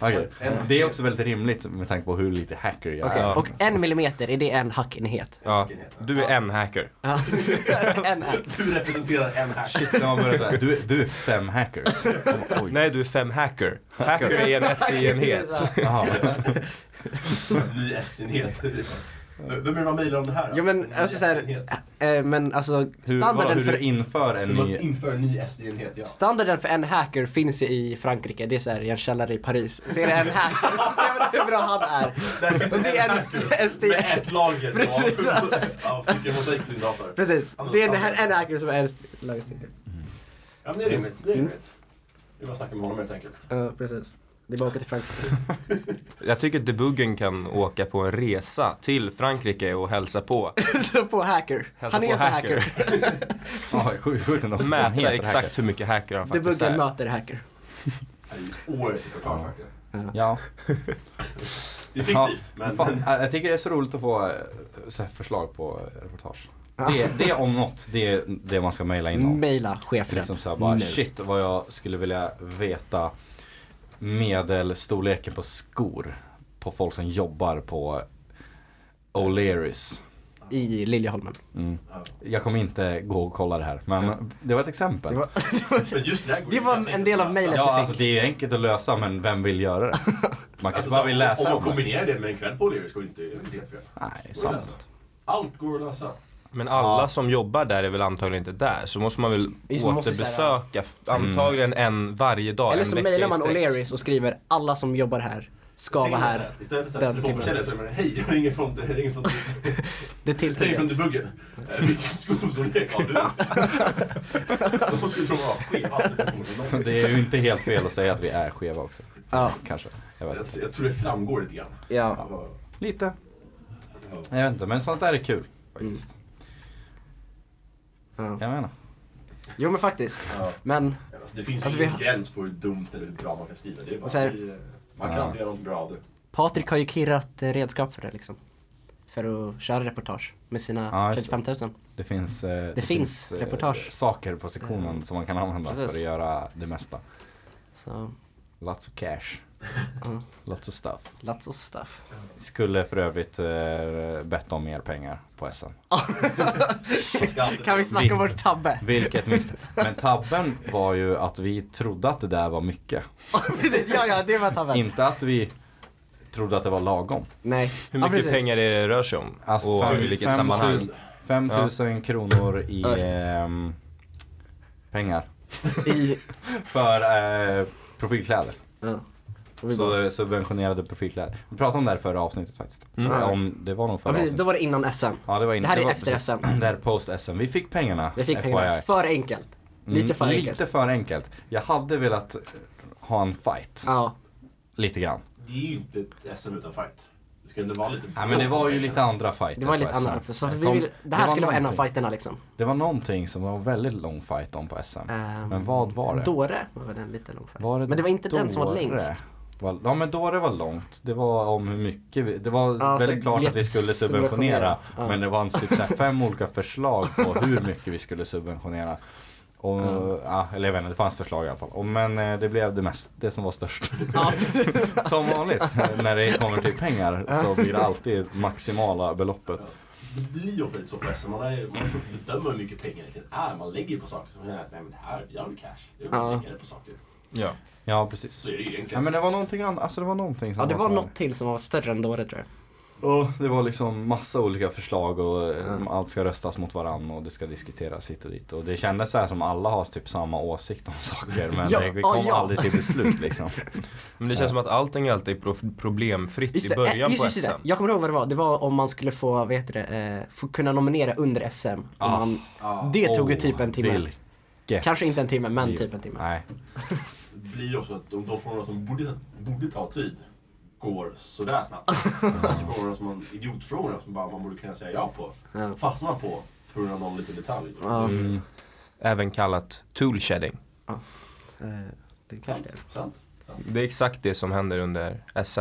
[SPEAKER 1] Okej. Det är också väldigt rimligt med tanke på hur lite hacker jag
[SPEAKER 2] Okej,
[SPEAKER 1] är.
[SPEAKER 2] och en millimeter, är det en hackenhet?
[SPEAKER 3] Ja, du är en hacker.
[SPEAKER 2] Ja. en hack.
[SPEAKER 5] Du representerar en hack.
[SPEAKER 1] Shit, du, du är fem hackers. Oj.
[SPEAKER 3] Nej, du är fem hacker. Hacker är en SI-enhet.
[SPEAKER 5] Ny S-enhet. Vem är det man mejlar om det här? då?
[SPEAKER 2] Jo men alltså såhär,
[SPEAKER 5] S-enhet.
[SPEAKER 2] eh, men alltså
[SPEAKER 1] Hur, vadå,
[SPEAKER 2] standarden
[SPEAKER 1] hur du
[SPEAKER 2] för,
[SPEAKER 1] inför en
[SPEAKER 5] Hur
[SPEAKER 1] ny...
[SPEAKER 5] inför en ny S-enhet, ja.
[SPEAKER 2] standarden för en hacker finns ju i Frankrike, det är såhär i en källare i Paris. Så är det en hacker, så ser man hur bra han är. Och det är en, en st-
[SPEAKER 5] Med ett lager
[SPEAKER 2] Precis.
[SPEAKER 5] av, av stickermosaik på din dator.
[SPEAKER 2] Precis, det är en, en hacker som är en st- lagstiftare.
[SPEAKER 5] Ja men det är rimligt. Det är
[SPEAKER 2] Mm.
[SPEAKER 5] rimligt. Vi bara snacka med honom helt enkelt.
[SPEAKER 2] Ja, precis. Det är bara att åka till Frankrike.
[SPEAKER 3] Jag tycker att debuggen kan åka på en resa till Frankrike och hälsa på.
[SPEAKER 2] Så på hacker.
[SPEAKER 3] Hälsa
[SPEAKER 2] Han
[SPEAKER 3] på
[SPEAKER 2] heter hacker.
[SPEAKER 3] hacker.
[SPEAKER 1] Ja, sjukt ändå. Hacker.
[SPEAKER 3] exakt hur mycket hacker han faktiskt
[SPEAKER 2] Debuggen
[SPEAKER 3] är.
[SPEAKER 2] möter hacker.
[SPEAKER 5] Det årets reportage verkligen.
[SPEAKER 1] Ja.
[SPEAKER 5] Det är fiktivt, men...
[SPEAKER 1] Fan, jag tycker det är så roligt att få eh, så här förslag på eh, reportage. Det, det om något, det är det man ska mejla in om.
[SPEAKER 2] Maila chefen.
[SPEAKER 1] Liksom så här bara,
[SPEAKER 2] Nu.
[SPEAKER 1] shit vad jag skulle vilja veta medelstorleken på skor på folk som jobbar på O'Learys.
[SPEAKER 2] I Liljeholmen.
[SPEAKER 1] Mm. Jag kommer inte gå och kolla det här, men det var ett exempel.
[SPEAKER 2] Det var,
[SPEAKER 5] det,
[SPEAKER 2] det var en del av mejlet
[SPEAKER 1] Ja,
[SPEAKER 2] du
[SPEAKER 1] alltså
[SPEAKER 2] fick.
[SPEAKER 1] det är enkelt att lösa, men vem vill göra det? Man kanske
[SPEAKER 5] Alltså,
[SPEAKER 1] bara vill läsa
[SPEAKER 5] Om man
[SPEAKER 1] om det.
[SPEAKER 5] kombinerar det med en kväll på O'Learys går inte inte helt fel.
[SPEAKER 1] Nej, sant.
[SPEAKER 5] Allt går att lösa.
[SPEAKER 3] Men alla
[SPEAKER 1] Ja.
[SPEAKER 3] som jobbar där är väl antagligen inte där. Så måste man väl
[SPEAKER 2] Visst, man måste
[SPEAKER 3] återbesöka f- antagligen en varje dag.
[SPEAKER 2] Eller så mejlar man. Alla och skriver alla som jobbar här ska vara här.
[SPEAKER 5] Istället för
[SPEAKER 2] den
[SPEAKER 5] telefonförsäljare så är det hej, jag ringer från, jag ringer från,
[SPEAKER 2] Det
[SPEAKER 5] jag ringer från debuggen. Eh, Vilken skostorlek har du? De skulle tro att jag var skev.
[SPEAKER 1] Det är ju inte helt fel att säga att vi är skeva också.
[SPEAKER 2] Ja.
[SPEAKER 1] Kanske. Jag vet
[SPEAKER 5] Jag, jag tror det framgår lite grann.
[SPEAKER 2] Ja.
[SPEAKER 1] Lite. Jag vet inte, men sånt där är kul. Faktiskt.
[SPEAKER 2] Ja.
[SPEAKER 1] Jag menar.
[SPEAKER 2] Jo men faktiskt.
[SPEAKER 5] Ja.
[SPEAKER 2] Men
[SPEAKER 5] Alltså, det finns ju
[SPEAKER 2] Alltså, vi
[SPEAKER 5] ingen
[SPEAKER 2] har-
[SPEAKER 5] gräns på hur dumt eller hur bra man kan skriva. Det är bara,
[SPEAKER 2] här-
[SPEAKER 5] vi, eh, man kan
[SPEAKER 1] Ja.
[SPEAKER 5] alltid göra något bra av det.
[SPEAKER 2] Patrik har ju kirrat eh, redskap för det liksom. För att köra reportage med sina
[SPEAKER 1] Ja, just det.
[SPEAKER 2] 35 000.
[SPEAKER 1] Det finns, eh, det
[SPEAKER 2] finns
[SPEAKER 1] eh,
[SPEAKER 2] reportage.
[SPEAKER 1] saker på sektionen som man kan använda
[SPEAKER 2] Precis.
[SPEAKER 1] för att göra det mesta.
[SPEAKER 2] Så,
[SPEAKER 1] Lots of cash.
[SPEAKER 2] Ja.
[SPEAKER 1] Lots of stuff.
[SPEAKER 2] lots of stuff.
[SPEAKER 1] Skulle för övrigt eh, bett om mer pengar på SM.
[SPEAKER 2] Kan vi snacka om vår tabbe?
[SPEAKER 1] Vilket misstag. Men tabben var ju att vi trodde att det där var mycket.
[SPEAKER 2] Precis, ja ja det var tabben.
[SPEAKER 1] Inte att vi trodde att det var lagom.
[SPEAKER 2] Nej.
[SPEAKER 3] Hur
[SPEAKER 2] Ja,
[SPEAKER 3] mycket
[SPEAKER 2] precis.
[SPEAKER 3] pengar är det rör sig om?
[SPEAKER 1] Alltså
[SPEAKER 3] och
[SPEAKER 1] fem-
[SPEAKER 3] i vilket
[SPEAKER 1] fem
[SPEAKER 3] sammanhang?
[SPEAKER 1] tusen- 5000 kronor i ehm, pengar.
[SPEAKER 2] I...
[SPEAKER 1] För eh, profilkläder.
[SPEAKER 2] Ja. Vi
[SPEAKER 1] Så subventionerade profilkläder. Vi pratade om det här förra avsnittet faktiskt.
[SPEAKER 2] Mm.
[SPEAKER 1] Om, det var nog
[SPEAKER 2] Ja,
[SPEAKER 1] förra
[SPEAKER 2] precis, då var det innan SM.
[SPEAKER 1] Ja, det, var in,
[SPEAKER 2] Det här är
[SPEAKER 1] var
[SPEAKER 2] efter
[SPEAKER 1] precis-
[SPEAKER 2] SM.
[SPEAKER 1] Det här är post SM. Vi fick pengarna.
[SPEAKER 2] Vi fick
[SPEAKER 1] FYI.
[SPEAKER 2] pengarna. För enkelt. Lite för
[SPEAKER 1] Mm,
[SPEAKER 2] enkelt.
[SPEAKER 1] Lite för enkelt. Jag hade velat ha en fight.
[SPEAKER 2] Ja.
[SPEAKER 1] Lite grann.
[SPEAKER 5] Det är ju inte ett SM utan fight. Det ska ändå vara lite...
[SPEAKER 1] Ja, men det var ju lite andra fighter
[SPEAKER 2] Det var lite
[SPEAKER 1] SM.
[SPEAKER 2] annat. Så vi vill, det här
[SPEAKER 1] var
[SPEAKER 2] skulle vara en av fighterna liksom.
[SPEAKER 1] Det var någonting som var väldigt lång fight om på SM.
[SPEAKER 2] Ehm,
[SPEAKER 1] Men vad var det?
[SPEAKER 2] Dåre var väl en lite lång fight.
[SPEAKER 1] Var det
[SPEAKER 2] Men det var inte den som var
[SPEAKER 1] Dåre?
[SPEAKER 2] längst.
[SPEAKER 1] Var- Ja men då det var långt. Det var om hur mycket vi, Det var
[SPEAKER 2] Ja,
[SPEAKER 1] väldigt klart att vi skulle subventionera.
[SPEAKER 2] subventionera. Ja.
[SPEAKER 1] Men det var en typ så här fem olika förslag på hur mycket vi skulle subventionera. Och, ja, eller jag vet inte, det fanns förslag i alla fall. Och, men eh, det blev det mest, det som var störst.
[SPEAKER 2] Ja,
[SPEAKER 1] som vanligt, när det kommer till pengar så blir det alltid maximala beloppet.
[SPEAKER 5] Det blir ju lite så på SM. Man, är, man får bedöma hur mycket pengar det är man lägger på saker. Så man känner att nej men det här, vi har väl cash. Det är väl
[SPEAKER 2] Ja.
[SPEAKER 5] ja. lägga det på saker.
[SPEAKER 3] Ja.
[SPEAKER 1] Ja precis.
[SPEAKER 5] Är det ju
[SPEAKER 1] Ja,
[SPEAKER 5] egentligen.
[SPEAKER 1] men det var någonting annat, alltså det var någonting som
[SPEAKER 2] ja det var
[SPEAKER 1] så-
[SPEAKER 2] något till som var större än Dåre tror jag.
[SPEAKER 1] Och det var liksom massa olika förslag och eh,
[SPEAKER 2] Ja.
[SPEAKER 1] allt ska röstas mot varann och det ska diskuteras hit och dit. Och det kändes så här som alla har typ samma åsikt om saker men
[SPEAKER 2] Ja,
[SPEAKER 1] det, vi kom
[SPEAKER 2] ja.
[SPEAKER 1] aldrig till beslut liksom.
[SPEAKER 3] Men det känns som att allting alltid är pro- problemfritt
[SPEAKER 2] Just
[SPEAKER 3] i
[SPEAKER 2] det,
[SPEAKER 3] början
[SPEAKER 2] eh, just,
[SPEAKER 3] på
[SPEAKER 2] just
[SPEAKER 3] SM.
[SPEAKER 2] det. Jag kommer ihåg vad det var. Det var om man skulle få, vad heter det, eh, få kunna nominera under SM. Om
[SPEAKER 1] Ah.
[SPEAKER 2] man,
[SPEAKER 5] Ja.
[SPEAKER 2] det tog ju
[SPEAKER 1] Oh,
[SPEAKER 2] typ en timme.
[SPEAKER 1] Vil, mycket.
[SPEAKER 2] Kanske inte en timme, men typ en timme.
[SPEAKER 1] Nej.
[SPEAKER 5] Det blir ju också att de, de frågorna som borde, borde ta tid går sådär snabbt. Sen så frågorna som man, idiotfrågorna som bara man borde kunna säga ja på,
[SPEAKER 2] Ja.
[SPEAKER 5] fastnar på på grund av någon liten detalj.
[SPEAKER 2] Ja.
[SPEAKER 1] Mm.
[SPEAKER 3] Även kallat tool shedding.
[SPEAKER 2] Eh, Det kanske det är.
[SPEAKER 5] Sant?
[SPEAKER 3] Det är exakt det som händer under SM.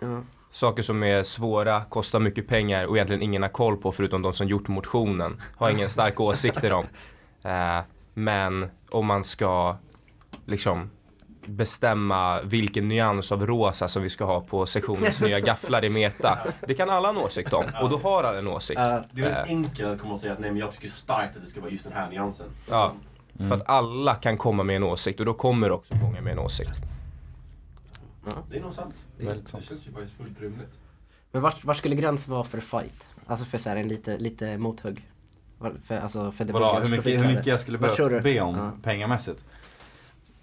[SPEAKER 2] Ja.
[SPEAKER 3] Saker som är svåra, kostar mycket pengar och egentligen ingen har koll på förutom de som gjort motionen. Har ingen starka åsikter om. Eh, men om man ska liksom bestämma vilken nyans av rosa som vi ska ha på sektionens nya gafflar i meta. Det kan alla ha en åsikt om och då har alla en åsikt.
[SPEAKER 2] Ja.
[SPEAKER 5] Det är väldigt enkelt att komma och säga att nej men jag tycker starkt att det ska vara just den här nyansen.
[SPEAKER 3] Ja.
[SPEAKER 5] Sant.
[SPEAKER 3] För att alla kan komma med en åsikt och då kommer också många med en åsikt.
[SPEAKER 5] Det är nog sant. Det
[SPEAKER 1] sant.
[SPEAKER 5] känns ju bara fullt rimligt.
[SPEAKER 2] Men vart, vart skulle gränsen vara för fight? Alltså för så här en lite, lite mothugg? Var- För, alltså för
[SPEAKER 1] Vadå, hur mycket, hur mycket jag skulle behöva be om
[SPEAKER 2] Ja.
[SPEAKER 1] pengamässigt?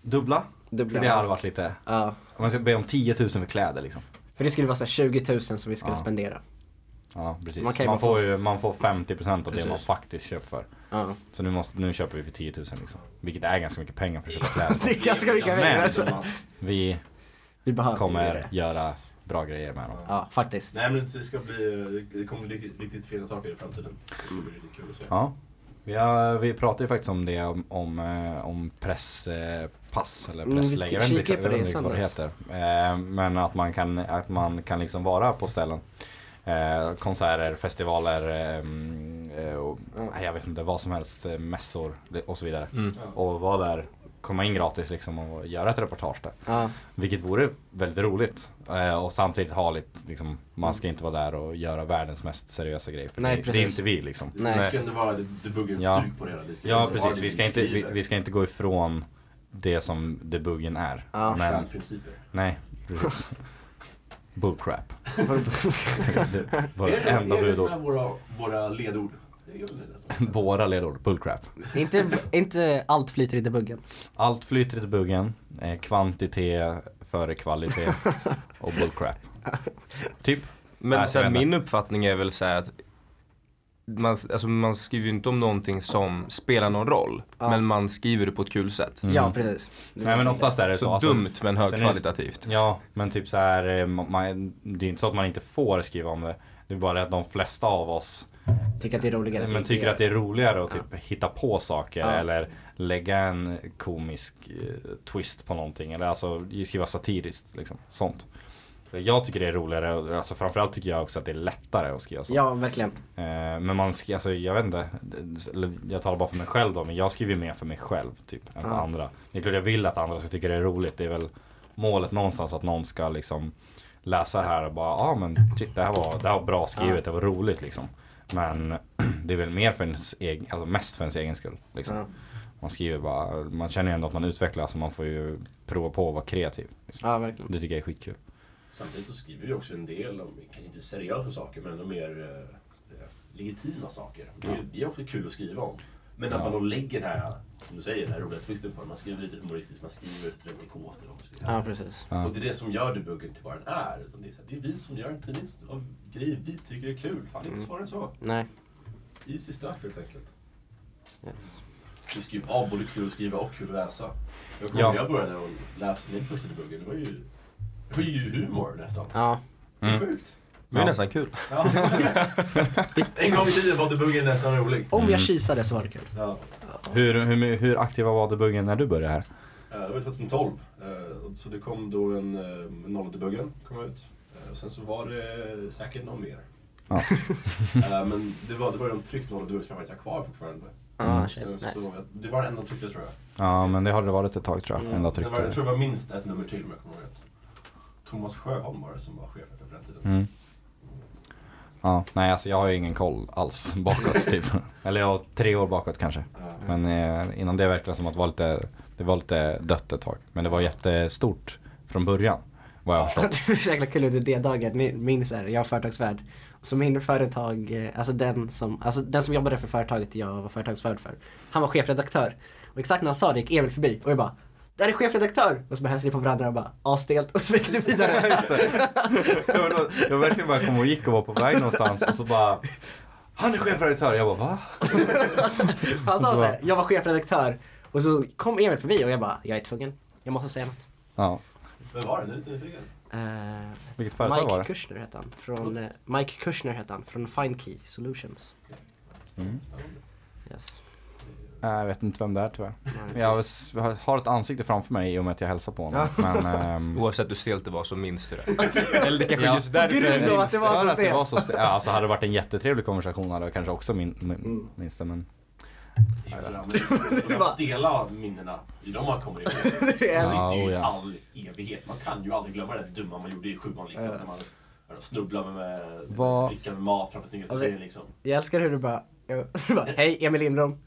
[SPEAKER 1] Dubbla?
[SPEAKER 2] Dubbla.
[SPEAKER 1] För det hade varit lite,
[SPEAKER 2] Ja.
[SPEAKER 1] om jag ska be om 10 000 för kläder liksom.
[SPEAKER 2] För det skulle vara så här 20 000 som vi skulle
[SPEAKER 1] Ja.
[SPEAKER 2] spendera.
[SPEAKER 1] Ja precis.
[SPEAKER 2] Man
[SPEAKER 1] Man, får
[SPEAKER 2] få-
[SPEAKER 1] ju, man får 50% av det man
[SPEAKER 2] Precis.
[SPEAKER 1] faktiskt köper för.
[SPEAKER 2] Ja.
[SPEAKER 1] Så nu, måste, nu köper vi för 10 000 liksom. Vilket är ganska mycket pengar för att köpa kläder.
[SPEAKER 2] Det är ganska mycket pengar alltså.
[SPEAKER 1] Vi
[SPEAKER 2] Vi
[SPEAKER 1] kommer
[SPEAKER 2] det.
[SPEAKER 1] göra bra grejer med dem.
[SPEAKER 2] Ja, faktiskt.
[SPEAKER 5] Nej men det ska bli, det kommer bli riktigt, riktigt fina saker i framtiden. Det ska bli riktigt kul att se.
[SPEAKER 1] Ja. Vi, har, vi pratade ju faktiskt om det om, om, eh, om presspass eller
[SPEAKER 2] Mm, vi
[SPEAKER 1] pressläge.
[SPEAKER 2] På
[SPEAKER 1] jag
[SPEAKER 2] det
[SPEAKER 1] vet inte exakt vad det heter. Eh, Men att man kan, att man kan liksom vara på ställen. Eh, konserter, festivaler, eh, mm, och, jag vet inte, vad som helst, mässor och så vidare.
[SPEAKER 3] Mm.
[SPEAKER 1] Och vara där, komma in gratis liksom och göra ett reportage där.
[SPEAKER 2] Ja.
[SPEAKER 1] Vilket vore väldigt roligt. Eh, och samtidigt ha lite, liksom, man ska inte vara där och göra världens mest seriösa grej. För
[SPEAKER 2] Nej,
[SPEAKER 1] det, det är inte vi liksom.
[SPEAKER 5] Det
[SPEAKER 3] Nej.
[SPEAKER 5] ska ändå vara det, det buggen
[SPEAKER 1] Ja.
[SPEAKER 5] på det hela. Det
[SPEAKER 1] Ja precis,
[SPEAKER 5] det
[SPEAKER 1] vi ska, inte, vi, vi ska inte gå ifrån det som debuggen är.
[SPEAKER 2] Ja.
[SPEAKER 1] Men, nej, precis. Bullcrap. det var
[SPEAKER 5] Är det,
[SPEAKER 1] enda
[SPEAKER 5] är det som
[SPEAKER 1] budord.
[SPEAKER 5] är våra, våra ledord?
[SPEAKER 1] Våra ledord, bullcrap.
[SPEAKER 2] inte, inte allt flyter i debuggen.
[SPEAKER 1] Allt flyter i debuggen, eh, kvantitet före kvalitet och bullcrap. Typ.
[SPEAKER 3] Men
[SPEAKER 1] Nej,
[SPEAKER 3] så här, min uppfattning är väl så här att man, alltså, man skriver ju inte om någonting som spelar någon roll.
[SPEAKER 2] Ja.
[SPEAKER 3] Men man skriver det på ett kul sätt.
[SPEAKER 1] Mm.
[SPEAKER 2] Ja, precis.
[SPEAKER 1] Nej men oftast är det
[SPEAKER 3] Så
[SPEAKER 1] så. alltså-
[SPEAKER 3] dumt men högkvalitativt.
[SPEAKER 1] Ja, men typ så här, eh, man, det är inte så att man inte får skriva om det. Det är bara det att de flesta av oss
[SPEAKER 2] Tycker att det är roligare
[SPEAKER 1] men tycker att det är roligare att typ hitta på saker
[SPEAKER 2] Ja.
[SPEAKER 1] eller lägga en komisk eh, twist på någonting. Eller alltså skriva satiriskt liksom. Sånt. Jag tycker det är roligare, alltså framförallt tycker jag också att det är lättare att skriva så.
[SPEAKER 2] Ja, verkligen.
[SPEAKER 1] Eh, men man ska, alltså jag vet inte, jag talar bara för mig själv då, men jag skriver mer för mig själv typ än för
[SPEAKER 2] Ja.
[SPEAKER 1] andra. Det är klart jag vill att andra ska tycka det är roligt, det är väl målet någonstans att någon ska liksom läsa det här och bara, ja ah, men shit det här var, det här var bra skrivet, det var roligt liksom. Men det är väl mer för ens egen, alltså mest för ens egen skull. Liksom.
[SPEAKER 2] Ja.
[SPEAKER 1] Man skriver bara, man känner ju ändå att man utvecklas så man får ju prova på att vara kreativ. Liksom.
[SPEAKER 2] ja, verkligen.
[SPEAKER 1] Det tycker jag är skitkul.
[SPEAKER 5] Samtidigt så skriver vi också en del om, kanske inte seriösa saker, men ändå mer eh, legitima saker. Det är, det är också kul att skriva om. Men att
[SPEAKER 1] Ja.
[SPEAKER 5] man då lägger den här, som du säger, den här roliga twisten på det. Man skriver lite humoristiskt, man skriver studentikost eller vad man ska göra.
[SPEAKER 2] Ja, precis.
[SPEAKER 1] Ja.
[SPEAKER 5] Och det är det som gör debuggen till vad den är. Utan det, är så här, det är vi som gör en tidning av grejer vi tycker är kul. Fan, inte
[SPEAKER 2] Mm.
[SPEAKER 5] svårare än så.
[SPEAKER 2] Nej.
[SPEAKER 5] Easy stuff helt enkelt.
[SPEAKER 2] Yes.
[SPEAKER 5] Det ska ju vara både kul att skriva och kul att läsa. Jag kommer
[SPEAKER 1] Ja.
[SPEAKER 5] jag började och läsa min första debuggen, det var ju, det var ju humor nästan.
[SPEAKER 2] Ja.
[SPEAKER 5] Det är
[SPEAKER 1] Mm.
[SPEAKER 5] sjukt.
[SPEAKER 3] Det är
[SPEAKER 1] Ja.
[SPEAKER 3] nästan kul.
[SPEAKER 5] Ja. en gång i tiden var debuggen nästan rolig.
[SPEAKER 2] Om jag kisade så var det kul.
[SPEAKER 5] Ja.
[SPEAKER 1] Hur, hur, hur aktiva var debuggen när du började här?
[SPEAKER 5] Eh, Det var 2012. eh, Så det kom då en eh, noll-debuggen kom ut. Sen så var det säkert någon mer.
[SPEAKER 1] Ja.
[SPEAKER 5] Men det var, det var ju de tryckt noll-debuggen som jag faktiskt har kvar fortfarande.
[SPEAKER 2] Ja,
[SPEAKER 1] Mm.
[SPEAKER 5] Sen
[SPEAKER 2] Nice.
[SPEAKER 5] så, det var den enda tryckta tror jag.
[SPEAKER 1] Ja men det har det varit ett tag tror jag.
[SPEAKER 2] Mm.
[SPEAKER 5] Det var, jag tror det var minst ett nummer till om jag kommer ihåg rätt. Thomas Sjöholm var det som var chef på den tiden.
[SPEAKER 1] Mm. Ja, nej alltså jag har ju ingen koll alls bakåt typ. Eller jag tre år bakåt kanske. Men eh, innan det verkar det som att det var lite, det var lite dött ett tag. Men det var jättestort från början. Vad jag har förstått.
[SPEAKER 2] Det är så jäkla kul under D-dagen, min, så här, jag har företagsvärd. Så min företag, eh, alltså den som, alltså den som jobbade för företaget jag var företagsvärd för. Han var chefredaktör. Och exakt när han sa det gick Emil förbi och jag bara där är chefredaktör! Och så bara hälsade vi på varandra och bara asstelt och så gick det vidare.
[SPEAKER 1] jag verkligen bara kom och gick och var på väg någonstans och så bara Han är chefredaktör! Jag bara va?
[SPEAKER 2] Han sa så här, jag var chefredaktör Och så kom Emil förbi och jag bara, jag är tvungen. Jag måste säga något.
[SPEAKER 1] Ja.
[SPEAKER 5] Vem var det? Nu är lite nyfiken.
[SPEAKER 2] Eh,
[SPEAKER 1] Vilket företag var
[SPEAKER 2] Mike
[SPEAKER 1] det?
[SPEAKER 2] Kushner hette han. Från, eh, Mike Kushner hette han, från Findkey Solutions.
[SPEAKER 1] Mm.
[SPEAKER 2] Yes.
[SPEAKER 1] Nej, Jag vet inte vem det är tyvärr.
[SPEAKER 2] Nej.
[SPEAKER 1] Jag har ett ansikte framför mig i och med att jag hälsar på honom. Men, ehm,
[SPEAKER 3] Oavsett hur stelt det var så minns du det. Eller det kanske
[SPEAKER 1] Ja.
[SPEAKER 3] just därför jag
[SPEAKER 2] att
[SPEAKER 3] minns
[SPEAKER 2] det
[SPEAKER 3] det.
[SPEAKER 2] var så
[SPEAKER 1] att det
[SPEAKER 2] stelt.
[SPEAKER 1] var så st- ja, alltså hade det varit en jättetrevlig konversation hade jag kanske också min, min,
[SPEAKER 2] Mm.
[SPEAKER 1] minns det men
[SPEAKER 5] Det är ju sådär, men De stela minnena, de man kommer ihåg. De sitter ju i all evighet. Man kan ju aldrig glömma det dumma man gjorde i sjuan liksom.
[SPEAKER 2] Ja.
[SPEAKER 5] När man snubblade med, med dricka med mat framför snyggaste
[SPEAKER 2] Alltså,
[SPEAKER 5] serien liksom.
[SPEAKER 2] Jag älskar hur du bara, bara hej Emil Lindrom.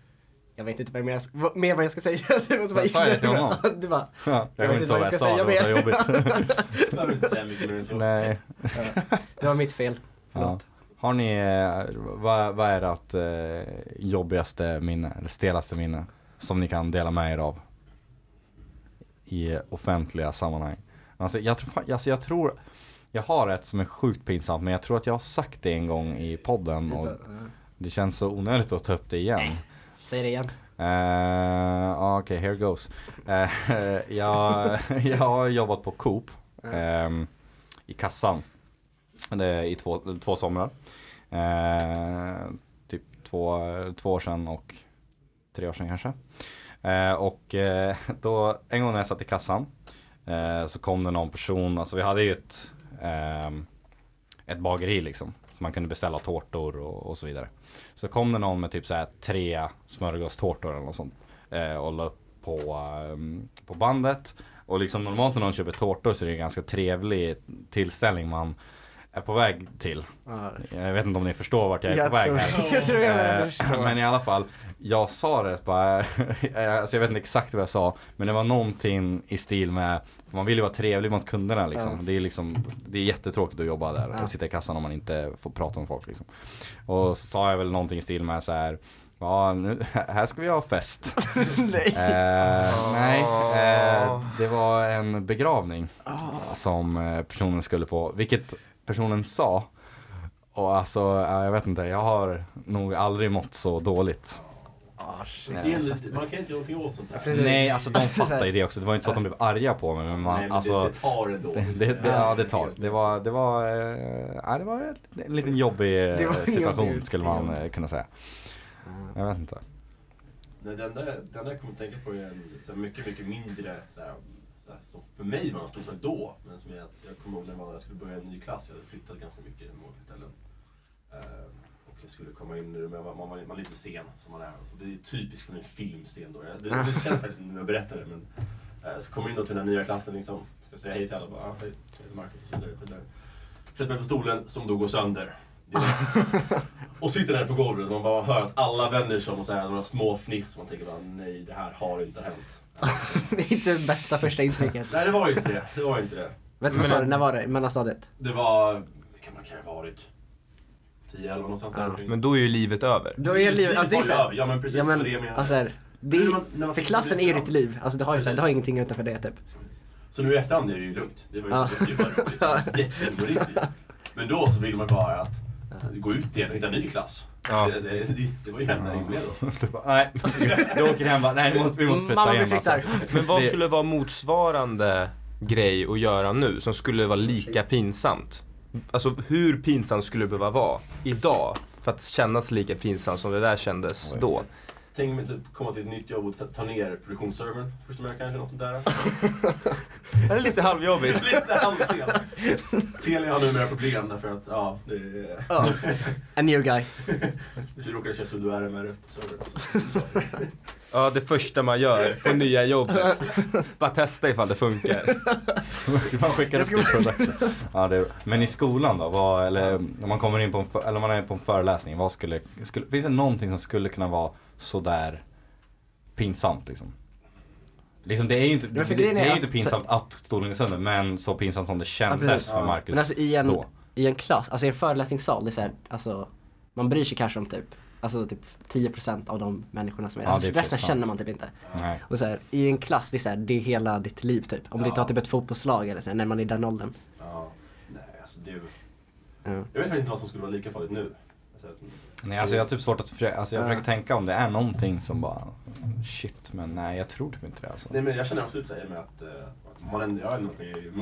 [SPEAKER 2] Jag vet inte vad mer, vad- mer vad jag ska säga. Och så bara
[SPEAKER 1] Jag sa det till honom.
[SPEAKER 2] Du bara,
[SPEAKER 1] ja, jag,
[SPEAKER 2] Jag
[SPEAKER 1] vet inte vad jag sa,
[SPEAKER 2] säga
[SPEAKER 1] det var så
[SPEAKER 2] mer.
[SPEAKER 1] jobbigt.
[SPEAKER 5] Jag mer.
[SPEAKER 1] Nej.
[SPEAKER 2] det var mitt fel.
[SPEAKER 1] Ja.
[SPEAKER 2] Förlåt.
[SPEAKER 1] Har ni, eh, vad, vad är ert eh, jobbigaste minne, eller stelaste minne som ni kan dela med er av? I offentliga sammanhang. Alltså jag tror, alltså jag tror, jag har ett som är sjukt pinsamt men jag tror att jag har sagt det en gång i podden och det känns så onödigt att ta upp det igen.
[SPEAKER 2] Säg det igen.
[SPEAKER 1] Eh, uh, Okej, Okej, here goes. Uh, jag, jag har jobbat på Coop um, i kassan det är i två, två somrar. Uh, typ två, två år sedan och tre år sedan kanske. Uh, och då, en gång när jag satt i kassan så kom det någon person, alltså vi hade ju ett, um, ett bageri liksom. Så man kunde beställa tårtor och, och så vidare. Så kom det någon med typ så här tre smörgåstårtor eller något sånt. Eh, och la upp på, ehm, på bandet. Och liksom normalt när någon köper tårtor så är det en ganska trevlig tillställning man är på väg till.
[SPEAKER 2] Ja.
[SPEAKER 1] Jag vet inte om ni förstår vart jag är
[SPEAKER 2] Jag
[SPEAKER 1] på väg här.
[SPEAKER 2] jag tror jag
[SPEAKER 1] Eh. Men i alla fall, jag sa det bara, alltså jag vet inte exakt vad jag sa, men det var någonting i stil med, man vill ju vara trevlig mot kunderna liksom.
[SPEAKER 2] Ja.
[SPEAKER 1] Det är liksom, det är jättetråkigt att jobba där och sitta i kassan om man inte får prata med folk liksom. Och så sa jag väl någonting i stil med så här. Ja, nu, här ska vi ha fest.
[SPEAKER 2] Nej.
[SPEAKER 1] Eh, nej, eh, det var en begravning som eh, personen skulle på, vilket personen sa. Och alltså, ja, jag vet inte, jag har nog aldrig mått så dåligt.
[SPEAKER 2] Ah, shit.
[SPEAKER 5] Det man kan inte göra någonting åt sånt där.
[SPEAKER 2] Precis.
[SPEAKER 1] Nej, alltså de fattar ju det också. Det var inte så att de blev arga på mig, men man,
[SPEAKER 5] Nej, men
[SPEAKER 1] alltså.
[SPEAKER 5] det, det tar ändå.
[SPEAKER 1] Det, det, det, ja, det tar. Det var, det var, ja, det var en liten jobbig eh, situation
[SPEAKER 2] jobbig-
[SPEAKER 1] skulle man eh, kunna säga. Jag vet inte.
[SPEAKER 5] Nej, den där, den där jag kommer att tänka på är en så här, mycket, mycket mindre så här, så här, som för mig var en stor sak då. Men som är att jag kommer ihåg när jag skulle börja en ny klass. Jag hade flyttat ganska mycket i olika ställen. Eh, jag skulle komma in nu, men man, man, var- man var lite sen som man är. Så det är typiskt för en filmscen då. Det, det känns faktiskt när jag berättar det. Men, eh, så kommer jag in då till den här nya klassen liksom. Ska säga hej till alla. Bara, ah, hej, jag heter Marcus och så vidare. och så vidare. Sätter mig på stolen som då går sönder. och sitter där på golvet och man bara hör att alla vänder sig om och säger några små fniss. Och man tänker bara nej, det här har inte hänt.
[SPEAKER 2] Det är inte det bästa första intrycket.
[SPEAKER 5] Nej, det var ju inte det. Det var inte det.
[SPEAKER 2] Vet du vad sa du, när var det? Mellanstadiet?
[SPEAKER 5] Det var, kan man kan ha varit 10-11 någonstans där
[SPEAKER 2] Ja,
[SPEAKER 5] omkring.
[SPEAKER 3] Men då är ju livet över.
[SPEAKER 2] Då är livet, alltså det är såhär,
[SPEAKER 5] över. Ja men precis,
[SPEAKER 2] ja men
[SPEAKER 5] det jag menade.
[SPEAKER 2] alltså här, det är,
[SPEAKER 5] man- när man
[SPEAKER 2] för klassen är
[SPEAKER 5] det
[SPEAKER 2] ju ditt liv. Alltså det har ju såhär, det har ingenting utanför det typ.
[SPEAKER 5] Så nu i efterhand är det ju lugnt. Det var ju
[SPEAKER 2] Ja.
[SPEAKER 5] det är bara roligt. Jättehumoristiskt. Men då så vill man bara att gå ut igen och hitta en ny klass.
[SPEAKER 3] Ja.
[SPEAKER 5] Det, det, det, det var ju enda rimliga då.
[SPEAKER 1] Bara, nej, du åker hem bara, nej vi måste, vi måste flytta
[SPEAKER 2] Mamma
[SPEAKER 1] igen alltså.
[SPEAKER 3] Men vad skulle vara motsvarande grej att göra nu som skulle vara lika pinsamt? Alltså hur pinsamt skulle det behöva vara idag för att kännas lika pinsamt som det där kändes
[SPEAKER 1] Oj.
[SPEAKER 3] då?
[SPEAKER 5] Tänk mig typ komma till ett nytt jobb och ta, ner produktionsservern första veckan kanske, något sånt där.
[SPEAKER 3] Det är lite halvjobbigt.
[SPEAKER 5] Lite halvfel. Telia har numera problem därför att, ja, det är...
[SPEAKER 2] Ja. A new guy.
[SPEAKER 5] Vi råkade köra sudo RMR på servern.
[SPEAKER 3] Ja, det första man gör på nya jobbet. Bara testa ifall det funkar.
[SPEAKER 1] Man skickar upp ditt projekt. Ja, det är, men i skolan då, vad, eller om man kommer in på en, för, eller om man är på en föreläsning, vad skulle, skulle, finns det någonting som skulle kunna vara sådär pinsamt liksom? Liksom det är ju inte, det, det,
[SPEAKER 2] är att-
[SPEAKER 1] inte pinsamt att stolen är sönder, men så pinsamt som det kändes
[SPEAKER 2] precis.
[SPEAKER 1] för
[SPEAKER 5] Ja.
[SPEAKER 1] Marcus
[SPEAKER 2] Men alltså i en,
[SPEAKER 1] då.
[SPEAKER 2] i en klass, alltså i en föreläsningssal, det är såhär, alltså man bryr sig kanske om typ, alltså typ 10% av de människorna som är
[SPEAKER 1] Ja,
[SPEAKER 2] alltså, Resten känner man typ inte.
[SPEAKER 1] Nej.
[SPEAKER 2] Och så här, i en klass, det är, så här, det är hela ditt liv typ. Om du
[SPEAKER 5] Ja.
[SPEAKER 2] tar typ ett fotbollslag eller så här, när man är i den åldern.
[SPEAKER 5] Ja, nej alltså det...
[SPEAKER 2] Ja.
[SPEAKER 5] Jag vet faktiskt inte vad som skulle vara lika farligt nu.
[SPEAKER 1] Nej alltså jag har typ svårt att försöka, alltså jag
[SPEAKER 2] Ja.
[SPEAKER 1] försöker tänka om det är någonting som bara shit men nej jag tror typ inte det alltså.
[SPEAKER 5] Nej men jag känner också lite såhär med att eh, man ändå, jag har ändå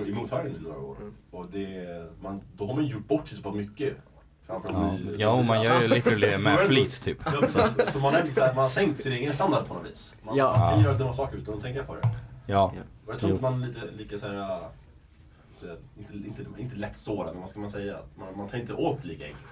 [SPEAKER 5] i mottagningen i några år. Och det, man, då har man gjort bort sig så pass mycket. Framför
[SPEAKER 1] Ja,
[SPEAKER 5] ny-
[SPEAKER 1] ja och man gör ju literally med flit typ.
[SPEAKER 5] Ja, så, så man, är såhär, man har sänkt sin egen standard på något vis. Man,
[SPEAKER 2] Ja.
[SPEAKER 5] man kan göra dumma saker utan att tänka på det.
[SPEAKER 1] Ja.
[SPEAKER 5] Och jag tror
[SPEAKER 1] Jo.
[SPEAKER 5] inte man är lite, lika såhär, äh, inte, inte, inte lätt sårad, men vad ska man säga? Att Man, man tar inte åt lika enkelt